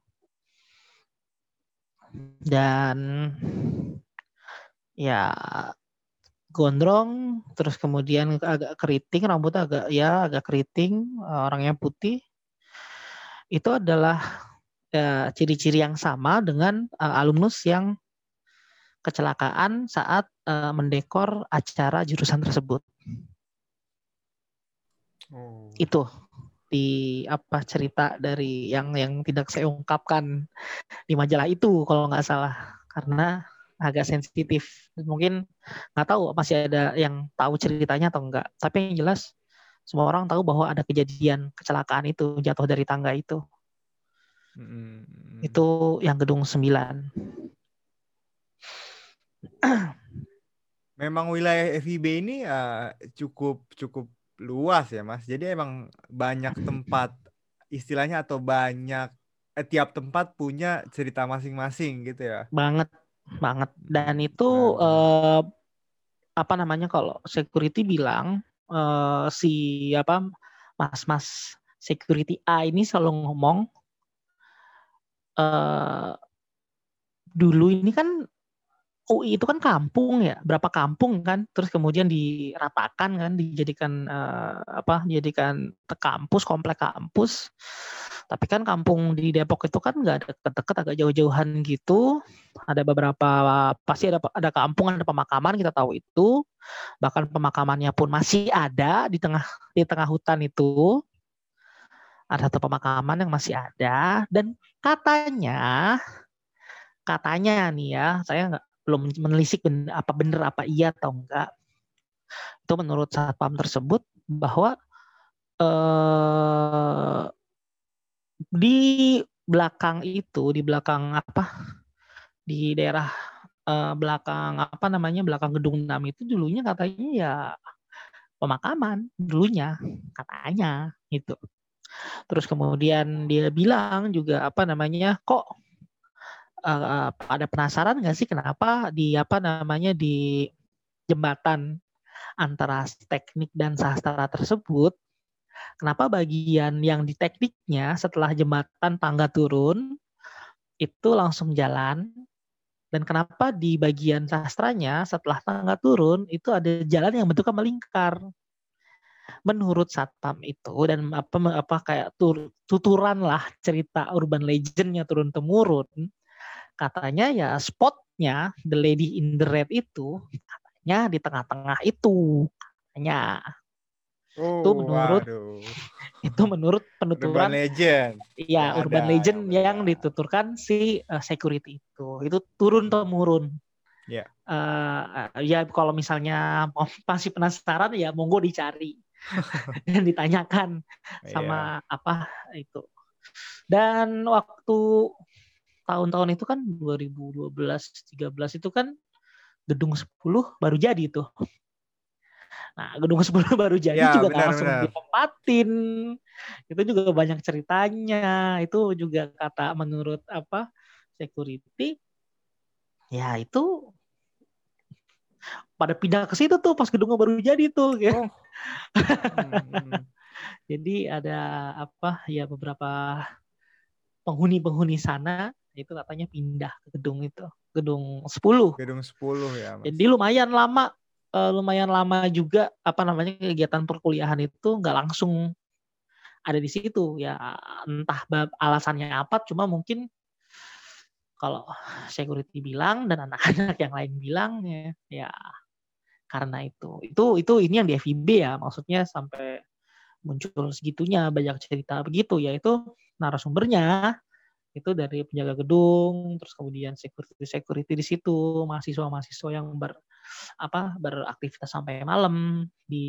Dan ya gondrong, terus kemudian agak keriting, rambutnya agak ya agak keriting, orangnya putih. Itu adalah ya, ciri-ciri yang sama dengan uh, alumnus yang kecelakaan saat uh, mendekor acara jurusan tersebut. Oh. Itu di apa cerita dari yang yang tidak saya ungkapkan di majalah itu kalau nggak salah karena agak sensitif. Mungkin nggak tahu masih ada yang tahu ceritanya atau enggak. Tapi yang jelas semua orang tahu bahwa ada kejadian kecelakaan itu jatuh dari tangga itu. Hmm. Itu yang gedung 9.
Memang wilayah FIB ini uh, cukup cukup luas ya Mas. Jadi emang banyak tempat istilahnya atau banyak eh, tiap tempat punya cerita masing-masing gitu ya.
Banget banget. Dan itu uh, apa namanya kalau security bilang uh, si apa mas-mas security A ini selalu ngomong uh, dulu ini kan UI itu kan kampung ya, berapa kampung kan, terus kemudian diratakan kan, dijadikan uh, apa, dijadikan kampus, komplek kampus. Tapi kan kampung di Depok itu kan nggak deket-deket, agak jauh-jauhan gitu. Ada beberapa, pasti ada ada kampung, ada pemakaman, kita tahu itu. Bahkan pemakamannya pun masih ada di tengah di tengah hutan itu. Ada satu pemakaman yang masih ada dan katanya katanya nih ya, saya nggak belum menelisik bener, apa benar apa iya atau enggak. Itu menurut satpam tersebut bahwa eh, di belakang itu di belakang apa di daerah eh, belakang apa namanya belakang gedung 6 itu dulunya katanya ya pemakaman dulunya katanya itu terus kemudian dia bilang juga apa namanya kok uh, ada penasaran nggak sih kenapa di apa namanya di jembatan antara teknik dan sastra tersebut kenapa bagian yang di tekniknya setelah jembatan tangga turun itu langsung jalan dan kenapa di bagian sastranya setelah tangga turun itu ada jalan yang bentuknya melingkar? Menurut satpam itu dan apa apa kayak tur, tuturan lah cerita urban legendnya turun temurun katanya ya spotnya the lady in the red itu katanya di tengah-tengah itu katanya. Oh, itu menurut waduh. itu menurut penuturan
urban legend.
Ya urban ada, legend ya, yang dituturkan si uh, security itu. Itu turun temurun. Ya uh, ya kalau misalnya masih penasaran ya monggo dicari. Dan ditanyakan sama yeah. apa itu. Dan waktu tahun-tahun itu kan 2012 13 itu kan gedung 10 baru jadi tuh. Nah, gedung 10 baru jadi
Ya,
juga
benar,
langsung
benar.
ditempatin. Itu juga banyak ceritanya. Itu juga kata menurut apa security ya itu pada pindah ke situ tuh pas gedungnya baru jadi tuh ya.
Oh. Hmm.
Jadi ada apa ya beberapa penghuni-penghuni sana itu katanya pindah ke gedung itu, gedung 10.
Gedung 10 ya, Mas.
Jadi lumayan lama eh, lumayan lama juga apa namanya kegiatan perkuliahan itu nggak langsung ada di situ ya entah bab- alasannya apa cuma mungkin kalau security bilang dan anak-anak yang lain bilang ya, ya karena itu itu itu ini yang di FIB ya maksudnya sampai muncul segitunya banyak cerita begitu yaitu narasumbernya itu dari penjaga gedung terus kemudian security security di situ mahasiswa-mahasiswa yang ber apa beraktivitas sampai malam di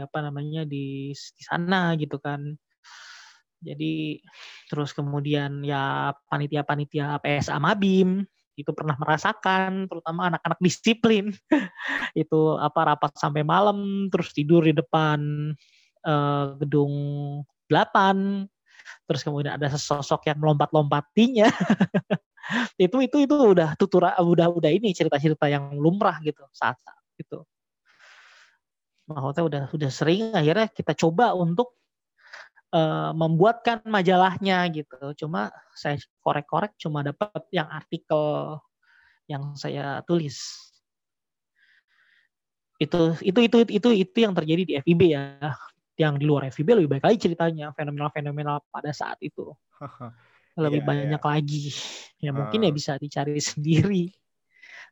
apa namanya di di sana gitu kan. Jadi terus kemudian ya panitia-panitia PSA Mabim itu pernah merasakan terutama anak-anak disiplin. Itu apa rapat sampai malam terus tidur di depan eh, gedung 8 terus kemudian ada sesosok yang melompat-lompatinya. Itu itu itu udah tutura udah udah ini cerita-cerita yang lumrah gitu saat itu maksudnya udah udah sering akhirnya kita coba untuk eh, membuatkan majalahnya gitu. Cuma saya korek-korek cuma dapat yang artikel yang saya tulis. Itu itu itu itu itu yang terjadi di FIB ya yang di luar FIB lebih baik lagi ceritanya fenomena-fenomena pada saat itu lebih
Iya,
banyak lagi ya mungkin ya
Ah.
bisa dicari sendiri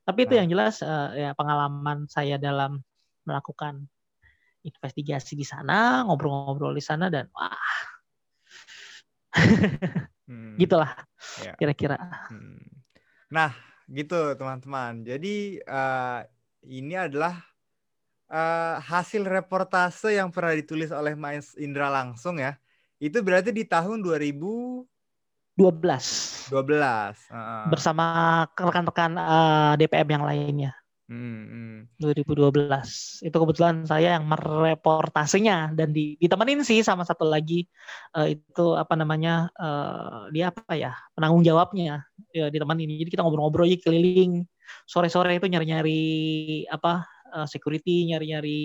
tapi itu
Nah.
yang jelas eh, ya pengalaman saya dalam melakukan investigasi di sana ngobrol-ngobrol di sana dan wah
Hmm.
gitulah
Ya.
kira-kira
Hmm. Nah, gitu teman-teman. Jadi eh, ini adalah eh, hasil reportase yang pernah ditulis oleh Mas Indra langsung ya. Itu berarti di tahun 2012.
12
Heeh.
bersama rekan-rekan eh, DPM yang lainnya
Hmm, hmm.
2012 itu kebetulan saya yang mereportasenya dan di, ditemenin sih sama satu lagi eh, itu apa namanya eh, dia apa ya penanggung jawabnya ya ditemenin jadi kita ngobrol-ngobrol aja keliling sore-sore itu nyari-nyari apa eh, security nyari-nyari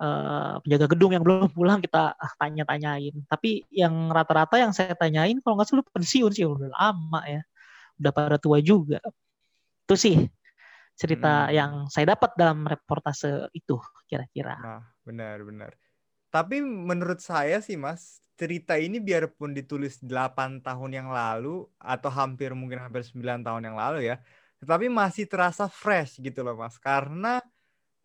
eh, penjaga gedung yang belum pulang kita tanya-tanyain tapi yang rata-rata yang saya tanyain kalau nggak salah pensiun sih udah lama ya udah pada tua juga itu sih cerita
Hmm.
yang saya dapat dalam reportase itu kira-kira.
Nah, benar-benar. Tapi menurut saya sih Mas, cerita ini biarpun ditulis 8 tahun yang lalu atau hampir mungkin hampir 9 tahun yang lalu ya, tetapi masih terasa fresh gitu loh Mas. Karena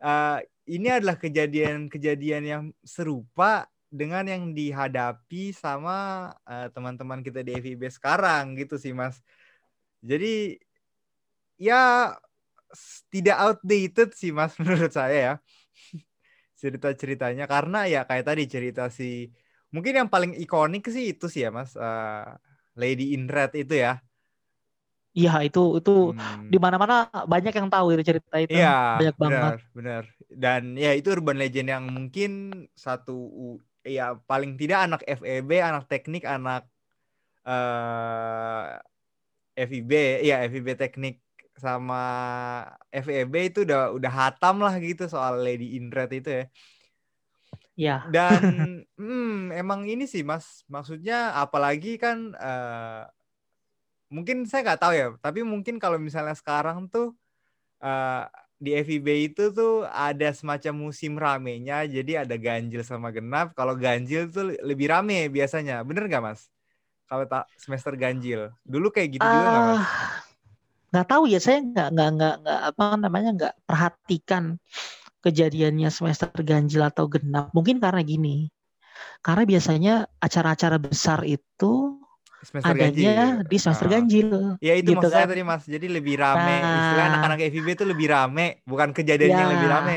eh, ini adalah kejadian-kejadian yang serupa dengan yang dihadapi sama eh, teman-teman kita di FIB sekarang gitu sih Mas. Jadi ya tidak outdated sih Mas menurut saya ya cerita-ceritanya karena ya kayak tadi cerita si mungkin yang paling ikonik sih itu sih ya Mas eh, Lady in Red itu ya.
Iya itu itu
Hmm.
di mana-mana banyak yang tahu itu cerita itu
Iya,
banyak banget.
benar, benar. Dan ya itu urban legend yang mungkin satu ya paling tidak anak FEB, anak teknik, anak eh FIB, ya FIB teknik sama FEB itu udah udah hatam lah gitu soal Lady in Red itu ya.
Iya
Dan hmm, emang ini sih Mas, maksudnya apalagi kan eh, mungkin saya nggak tahu ya, tapi mungkin kalau misalnya sekarang tuh eh, di FIB itu tuh ada semacam musim ramenya, jadi ada ganjil sama genap. Kalau ganjil tuh lebih rame biasanya, bener nggak Mas? Kalau tak semester ganjil, dulu kayak gitu juga nggak Mas?
Ah, nggak tahu ya saya nggak nggak nggak nggak apa namanya nggak perhatikan kejadiannya semester ganjil atau genap. Mungkin karena gini, karena biasanya acara-acara besar itu
Semester
adanya
ganjil.
di semester
Ah.
ganjil.
Ya itu
gitu
maksud saya
kan.
tadi Mas. Jadi lebih rame. Istilah
Nah.
anak-anak FIB itu lebih rame, bukan kejadiannya yang lebih
Ya,
rame.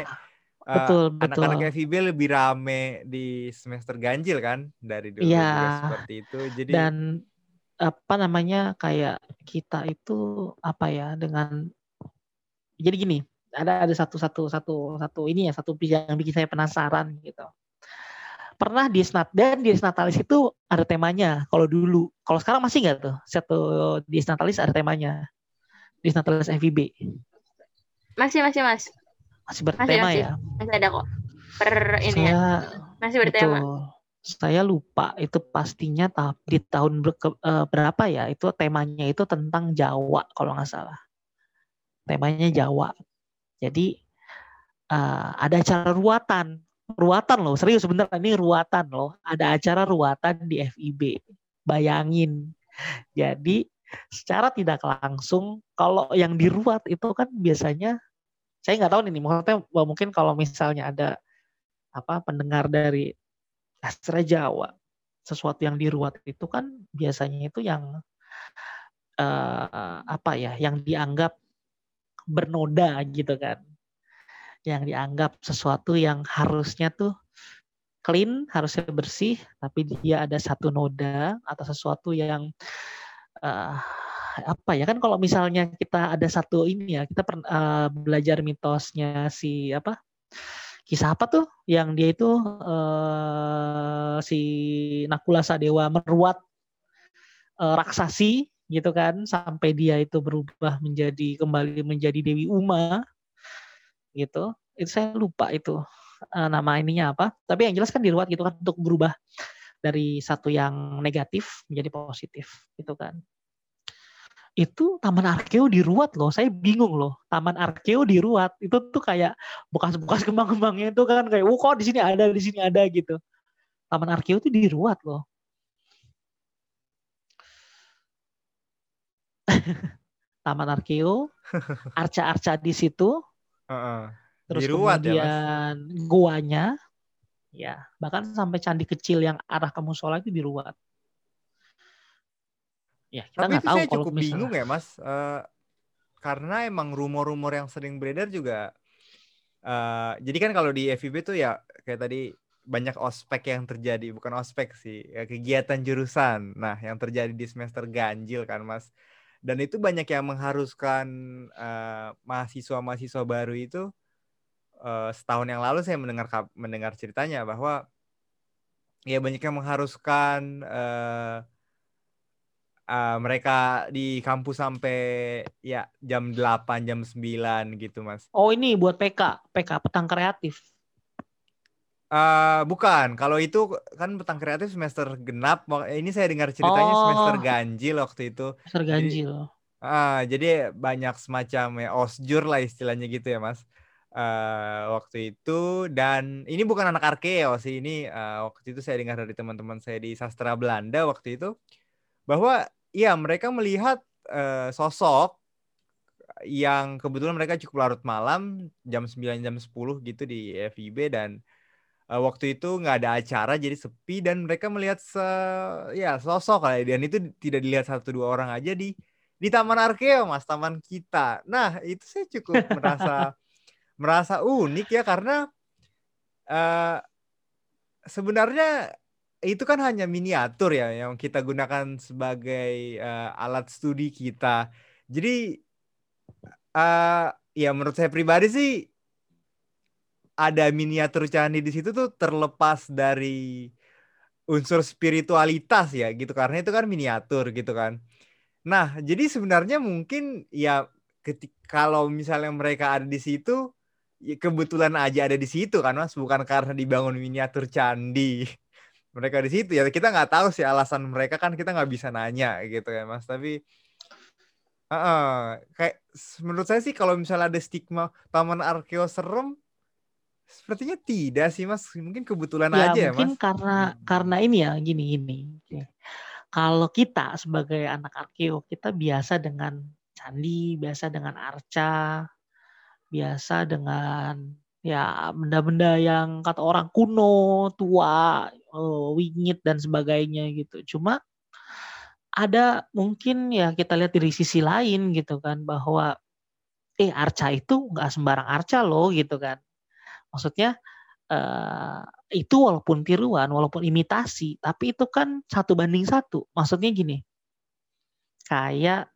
Eh,
betul
anak-anak
betul.
FIB lebih rame di semester ganjil kan dari dulu juga seperti itu. Jadi
Dan apa namanya kayak kita itu apa ya dengan jadi gini ada ada satu satu satu satu ini ya satu yang bikin saya penasaran gitu pernah di snat dan di snatalis itu ada temanya kalau dulu. Kalau sekarang masih nggak tuh? Satu di snatalis ada temanya. Di snatalis FIB
masih masih mas.
Masih bertema
masih,
ya?
Masih ada kok. Per ini
saya,
ya masih bertema.
betul, saya lupa itu pastinya di tahun eh, berapa ya? Itu temanya itu tentang Jawa kalau nggak salah. Temanya Jawa. Jadi uh, ada acara ruatan, ruatan loh, serius sebentar ini ruatan loh. Ada acara ruatan di FIB. Bayangin. Jadi secara tidak langsung kalau yang diruat itu kan biasanya saya nggak tahu nih maksudnya mungkin kalau misalnya ada apa pendengar dari Astra Jawa sesuatu yang diruat itu kan biasanya itu yang uh, apa ya yang dianggap bernoda gitu kan. Yang dianggap sesuatu yang harusnya tuh clean, harusnya bersih, tapi dia ada satu noda atau sesuatu yang uh, apa ya kan kalau misalnya kita ada satu ini ya kita pernah uh, belajar mitosnya si apa kisah apa tuh yang dia itu uh, si Nakula Sadewa meruat uh, raksasi gitu kan sampai dia itu berubah menjadi kembali menjadi Dewi Uma gitu. Itu saya lupa itu uh, nama ininya apa. Tapi yang jelas kan diruat gitu kan untuk berubah dari satu yang negatif menjadi positif gitu kan. Itu taman arkeo diruat loh saya bingung loh. Taman arkeo diruat itu tuh kayak bekas-bekas kembang-kembangnya itu kan kayak oh kok di sini ada di sini ada gitu. Taman arkeo itu diruat loh. Taman Arkeo, arca-arca di situ.
Uh-uh.
Terus Diruat ya, kemudian ya, guanya, ya bahkan sampai candi kecil yang arah ke musola itu diruat.
Ya, kita itu tahu saya cukup misalnya... bingung ya, Mas. Uh, karena emang rumor-rumor yang sering beredar juga uh, jadi kan kalau di FIB tuh ya kayak tadi banyak ospek yang terjadi bukan ospek sih ya, kegiatan jurusan nah yang terjadi di semester ganjil kan mas dan itu banyak yang mengharuskan uh, mahasiswa-mahasiswa baru itu uh, setahun yang lalu saya mendengar mendengar ceritanya bahwa ya banyak yang mengharuskan uh, uh, mereka di kampus sampai ya jam 8 jam 9 gitu Mas.
Oh ini buat PK, PK petang kreatif.
Uh, bukan, kalau itu kan petang kreatif semester genap. Ini saya dengar ceritanya oh. semester ganjil waktu itu.
Semester ganjil.
Jadi, uh, jadi banyak semacam ya osjur lah istilahnya gitu ya mas. Uh, waktu itu dan ini bukan anak arkeo sih ini uh, waktu itu saya dengar dari teman-teman saya di sastra Belanda waktu itu bahwa ya mereka melihat uh, sosok yang kebetulan mereka cukup larut malam jam 9 jam 10 gitu di FIB dan uh, waktu itu nggak ada acara jadi sepi dan mereka melihat se ya sosok lah dan itu tidak dilihat satu dua orang aja di di Taman Arkeo mas taman kita. Nah itu saya cukup merasa merasa unik ya karena uh, sebenarnya itu kan hanya miniatur ya yang kita gunakan sebagai uh, alat studi kita. Jadi uh, ya menurut saya pribadi sih ada miniatur candi di situ tuh terlepas dari unsur spiritualitas ya gitu karena itu kan miniatur gitu kan. Nah, jadi sebenarnya mungkin ya ketika kalau misalnya mereka ada di situ ya kebetulan aja ada di situ kan Mas, bukan karena dibangun miniatur candi. Mereka di situ ya kita nggak tahu sih alasan mereka kan kita nggak bisa nanya gitu ya Mas, tapi uh, kayak menurut saya sih kalau misalnya ada stigma taman arkeo serem Sepertinya tidak sih Mas, mungkin kebetulan ya, aja
ya Mas. Mungkin karena hmm. karena ini ya gini gini. Kalau kita sebagai anak arkeo kita biasa dengan candi, biasa dengan arca, biasa dengan ya benda-benda yang kata orang kuno, tua, uh, wingit dan sebagainya gitu. Cuma ada mungkin ya kita lihat dari sisi lain gitu kan bahwa eh arca itu nggak sembarang arca loh gitu kan Maksudnya uh, itu walaupun tiruan, walaupun imitasi, tapi itu kan satu banding satu. Maksudnya gini, kayak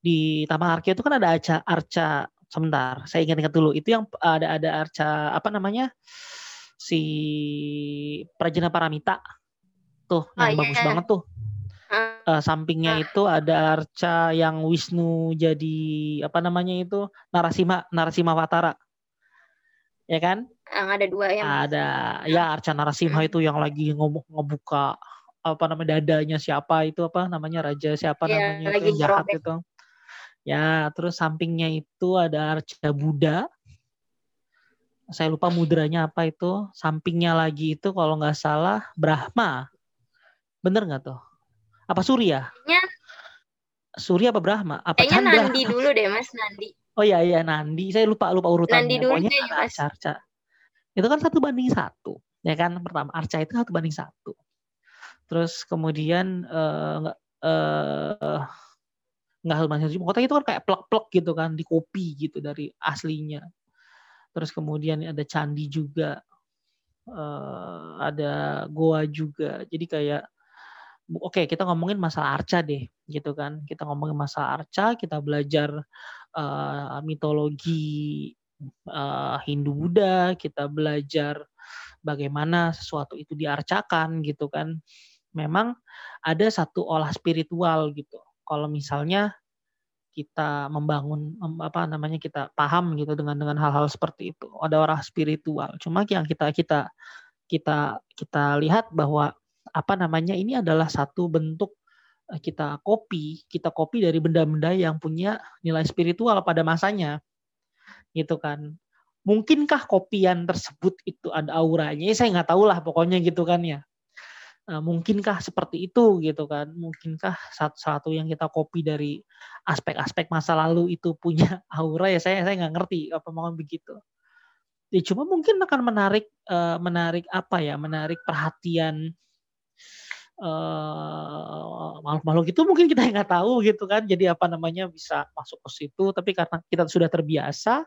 di Taman Arca itu kan ada arca arca sebentar saya ingat-ingat dulu. Itu yang ada ada arca apa namanya si Prajana Paramita. Tuh
Oh,
yang
iya.
bagus banget tuh.
Ah,
Eh, sampingnya itu ada arca yang Wisnu jadi apa namanya itu Narasima Narasima Watara ya kan?
Yang ada dua ya Mas.
ada ya arca Narasimha itu yang lagi ngomong ngebuka apa namanya dadanya siapa itu apa namanya raja siapa
Iya,
namanya itu
lagi
yang jahat itu. Ya terus sampingnya itu ada arca Buddha. Saya lupa mudranya apa itu. Sampingnya lagi itu kalau nggak salah Brahma. Bener nggak tuh? Apa Surya?
Kayaknya-
Surya apa Brahma? Apa
Kayaknya
Chandra?
Nandi dulu deh Mas Nandi.
Oh iya iya Nandi, saya lupa lupa urutannya.
Nandi dulu
Pokoknya
deh,
ada
Mas.
arca-arca. Itu kan satu banding satu, ya kan? Pertama arca itu satu banding satu. Terus kemudian eh, nggak eh nggak satu banding satu. Pokoknya itu kan kayak plek-plek gitu kan, di kopi gitu dari aslinya. Terus kemudian ada candi juga, eh ada goa juga. Jadi kayak Oke, kita ngomongin masalah arca deh, gitu kan. Kita ngomongin masalah arca, kita belajar eh, mitologi eh, Hindu Buddha, kita belajar bagaimana sesuatu itu diarcakan gitu kan. Memang ada satu olah spiritual gitu. Kalau misalnya kita membangun mem- apa namanya kita paham gitu dengan dengan hal-hal seperti itu. Ada orang spiritual. Cuma yang kita kita kita kita lihat bahwa apa namanya ini adalah satu bentuk kita copy, kita copy dari benda-benda yang punya nilai spiritual pada masanya. Gitu kan. Mungkinkah kopian tersebut itu ada auranya? Ya, saya nggak tahu lah pokoknya gitu kan ya. Eh, Mungkinkah seperti itu gitu kan? Mungkinkah satu, satu yang kita copy dari aspek-aspek masa lalu itu punya aura ya saya saya nggak ngerti apa mau begitu. Ya cuma mungkin akan menarik eh, menarik apa ya? Menarik perhatian eh, makhluk-makhluk itu mungkin kita nggak tahu gitu kan. Jadi apa namanya bisa masuk ke situ. Tapi karena kita sudah terbiasa,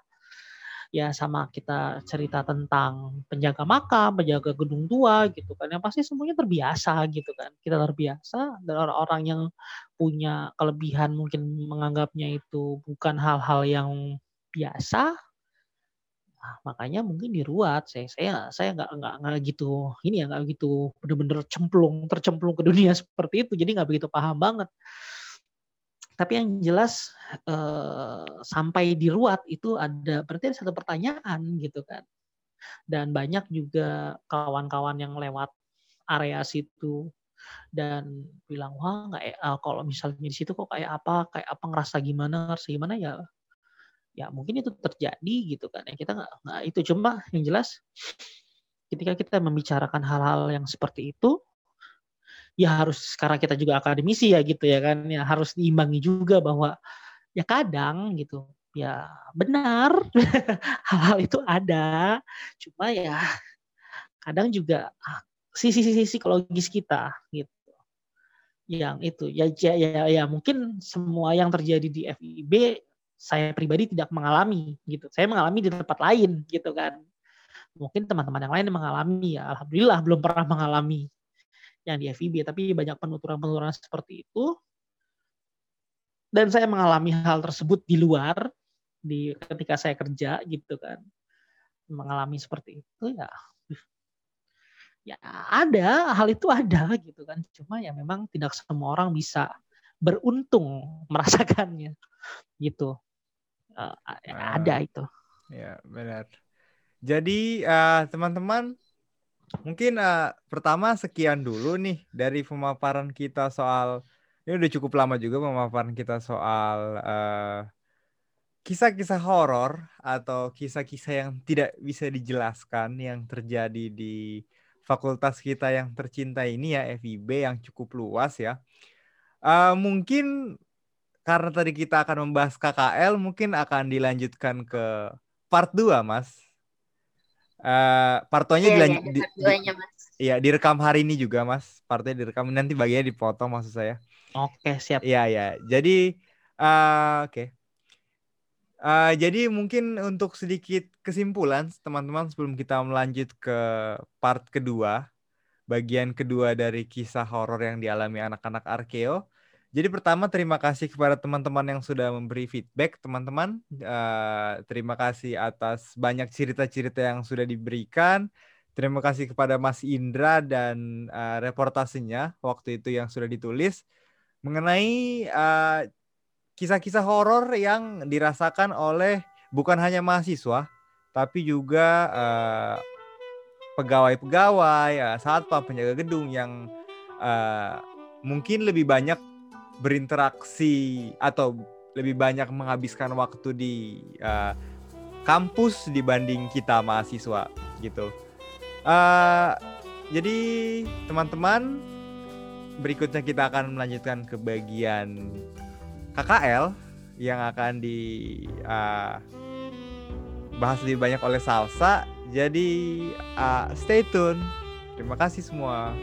ya sama kita cerita tentang penjaga makam, penjaga gedung tua gitu kan. Yang pasti semuanya terbiasa gitu kan. Kita terbiasa dan orang-orang yang punya kelebihan mungkin menganggapnya itu bukan hal-hal yang biasa. Nah, makanya mungkin diruat. Saya saya saya nggak nggak nggak gitu ini ya nggak gitu bener-bener cemplung tercemplung ke dunia seperti itu. Jadi nggak begitu paham banget. Tapi yang jelas eh, sampai diruat itu ada berarti ada satu pertanyaan gitu kan. Dan banyak juga kawan-kawan yang lewat area situ dan bilang wah nggak eh, kalau misalnya di situ kok kayak apa kayak apa ngerasa gimana ngerasa gimana ya ya mungkin itu terjadi gitu kan. Ya kita nggak itu. Cuma yang jelas ketika kita membicarakan hal-hal yang seperti itu ya harus sekarang kita juga akademisi ya gitu ya kan. Ya harus diimbangi juga bahwa ya kadang gitu ya benar hal-hal itu ada. Cuma ya kadang juga ah, sisi-sisi psikologis kita gitu. Yang itu ya ya ya, ya mungkin semua yang terjadi di FIB saya pribadi tidak mengalami gitu. Saya mengalami di tempat lain gitu kan. Mungkin teman-teman yang lain mengalami ya alhamdulillah belum pernah mengalami yang di FIB tapi banyak penuturan-penuturan seperti itu. Dan saya mengalami hal tersebut di luar di ketika saya kerja gitu kan. Mengalami seperti itu ya. Ya ada hal itu ada gitu kan. Cuma ya memang tidak semua orang bisa beruntung merasakannya gitu
Ah.
ada itu
Ya, benar. Jadi eh, teman-teman, mungkin eh, pertama sekian dulu nih dari pemaparan kita soal ini udah cukup lama juga pemaparan kita soal eh, kisah-kisah horor atau kisah-kisah yang tidak bisa dijelaskan yang terjadi di fakultas kita yang tercinta ini ya FIB yang cukup luas ya. Eh, mungkin karena tadi kita akan membahas KKL, mungkin akan dilanjutkan ke part 2, Mas. Eh partnya
Iya,
dilanjut
iya,
di,
part
di-
Mas.
iya, direkam hari ini juga, Mas. Partnya direkam nanti bagiannya dipotong maksud saya.
oke siap
Iya, iya. Jadi eh oke. Eh, jadi mungkin untuk sedikit kesimpulan teman-teman sebelum kita melanjut ke part kedua, bagian kedua dari kisah horor yang dialami anak-anak Arkeo. Jadi pertama terima kasih kepada teman-teman yang sudah memberi feedback, teman-teman. Uh, terima kasih atas banyak cerita-cerita yang sudah diberikan. Terima kasih kepada Mas Indra dan uh, reportasenya waktu itu yang sudah ditulis mengenai uh, kisah-kisah horor yang dirasakan oleh bukan hanya mahasiswa, tapi juga uh, pegawai-pegawai, uh, satpam, penjaga gedung yang uh, mungkin lebih banyak berinteraksi atau lebih banyak menghabiskan waktu di uh, kampus dibanding kita mahasiswa gitu. Uh, jadi teman-teman berikutnya kita akan melanjutkan ke bagian KKL yang akan di uh, bahas lebih banyak oleh Salsa. Jadi uh, stay tune. Terima kasih semua.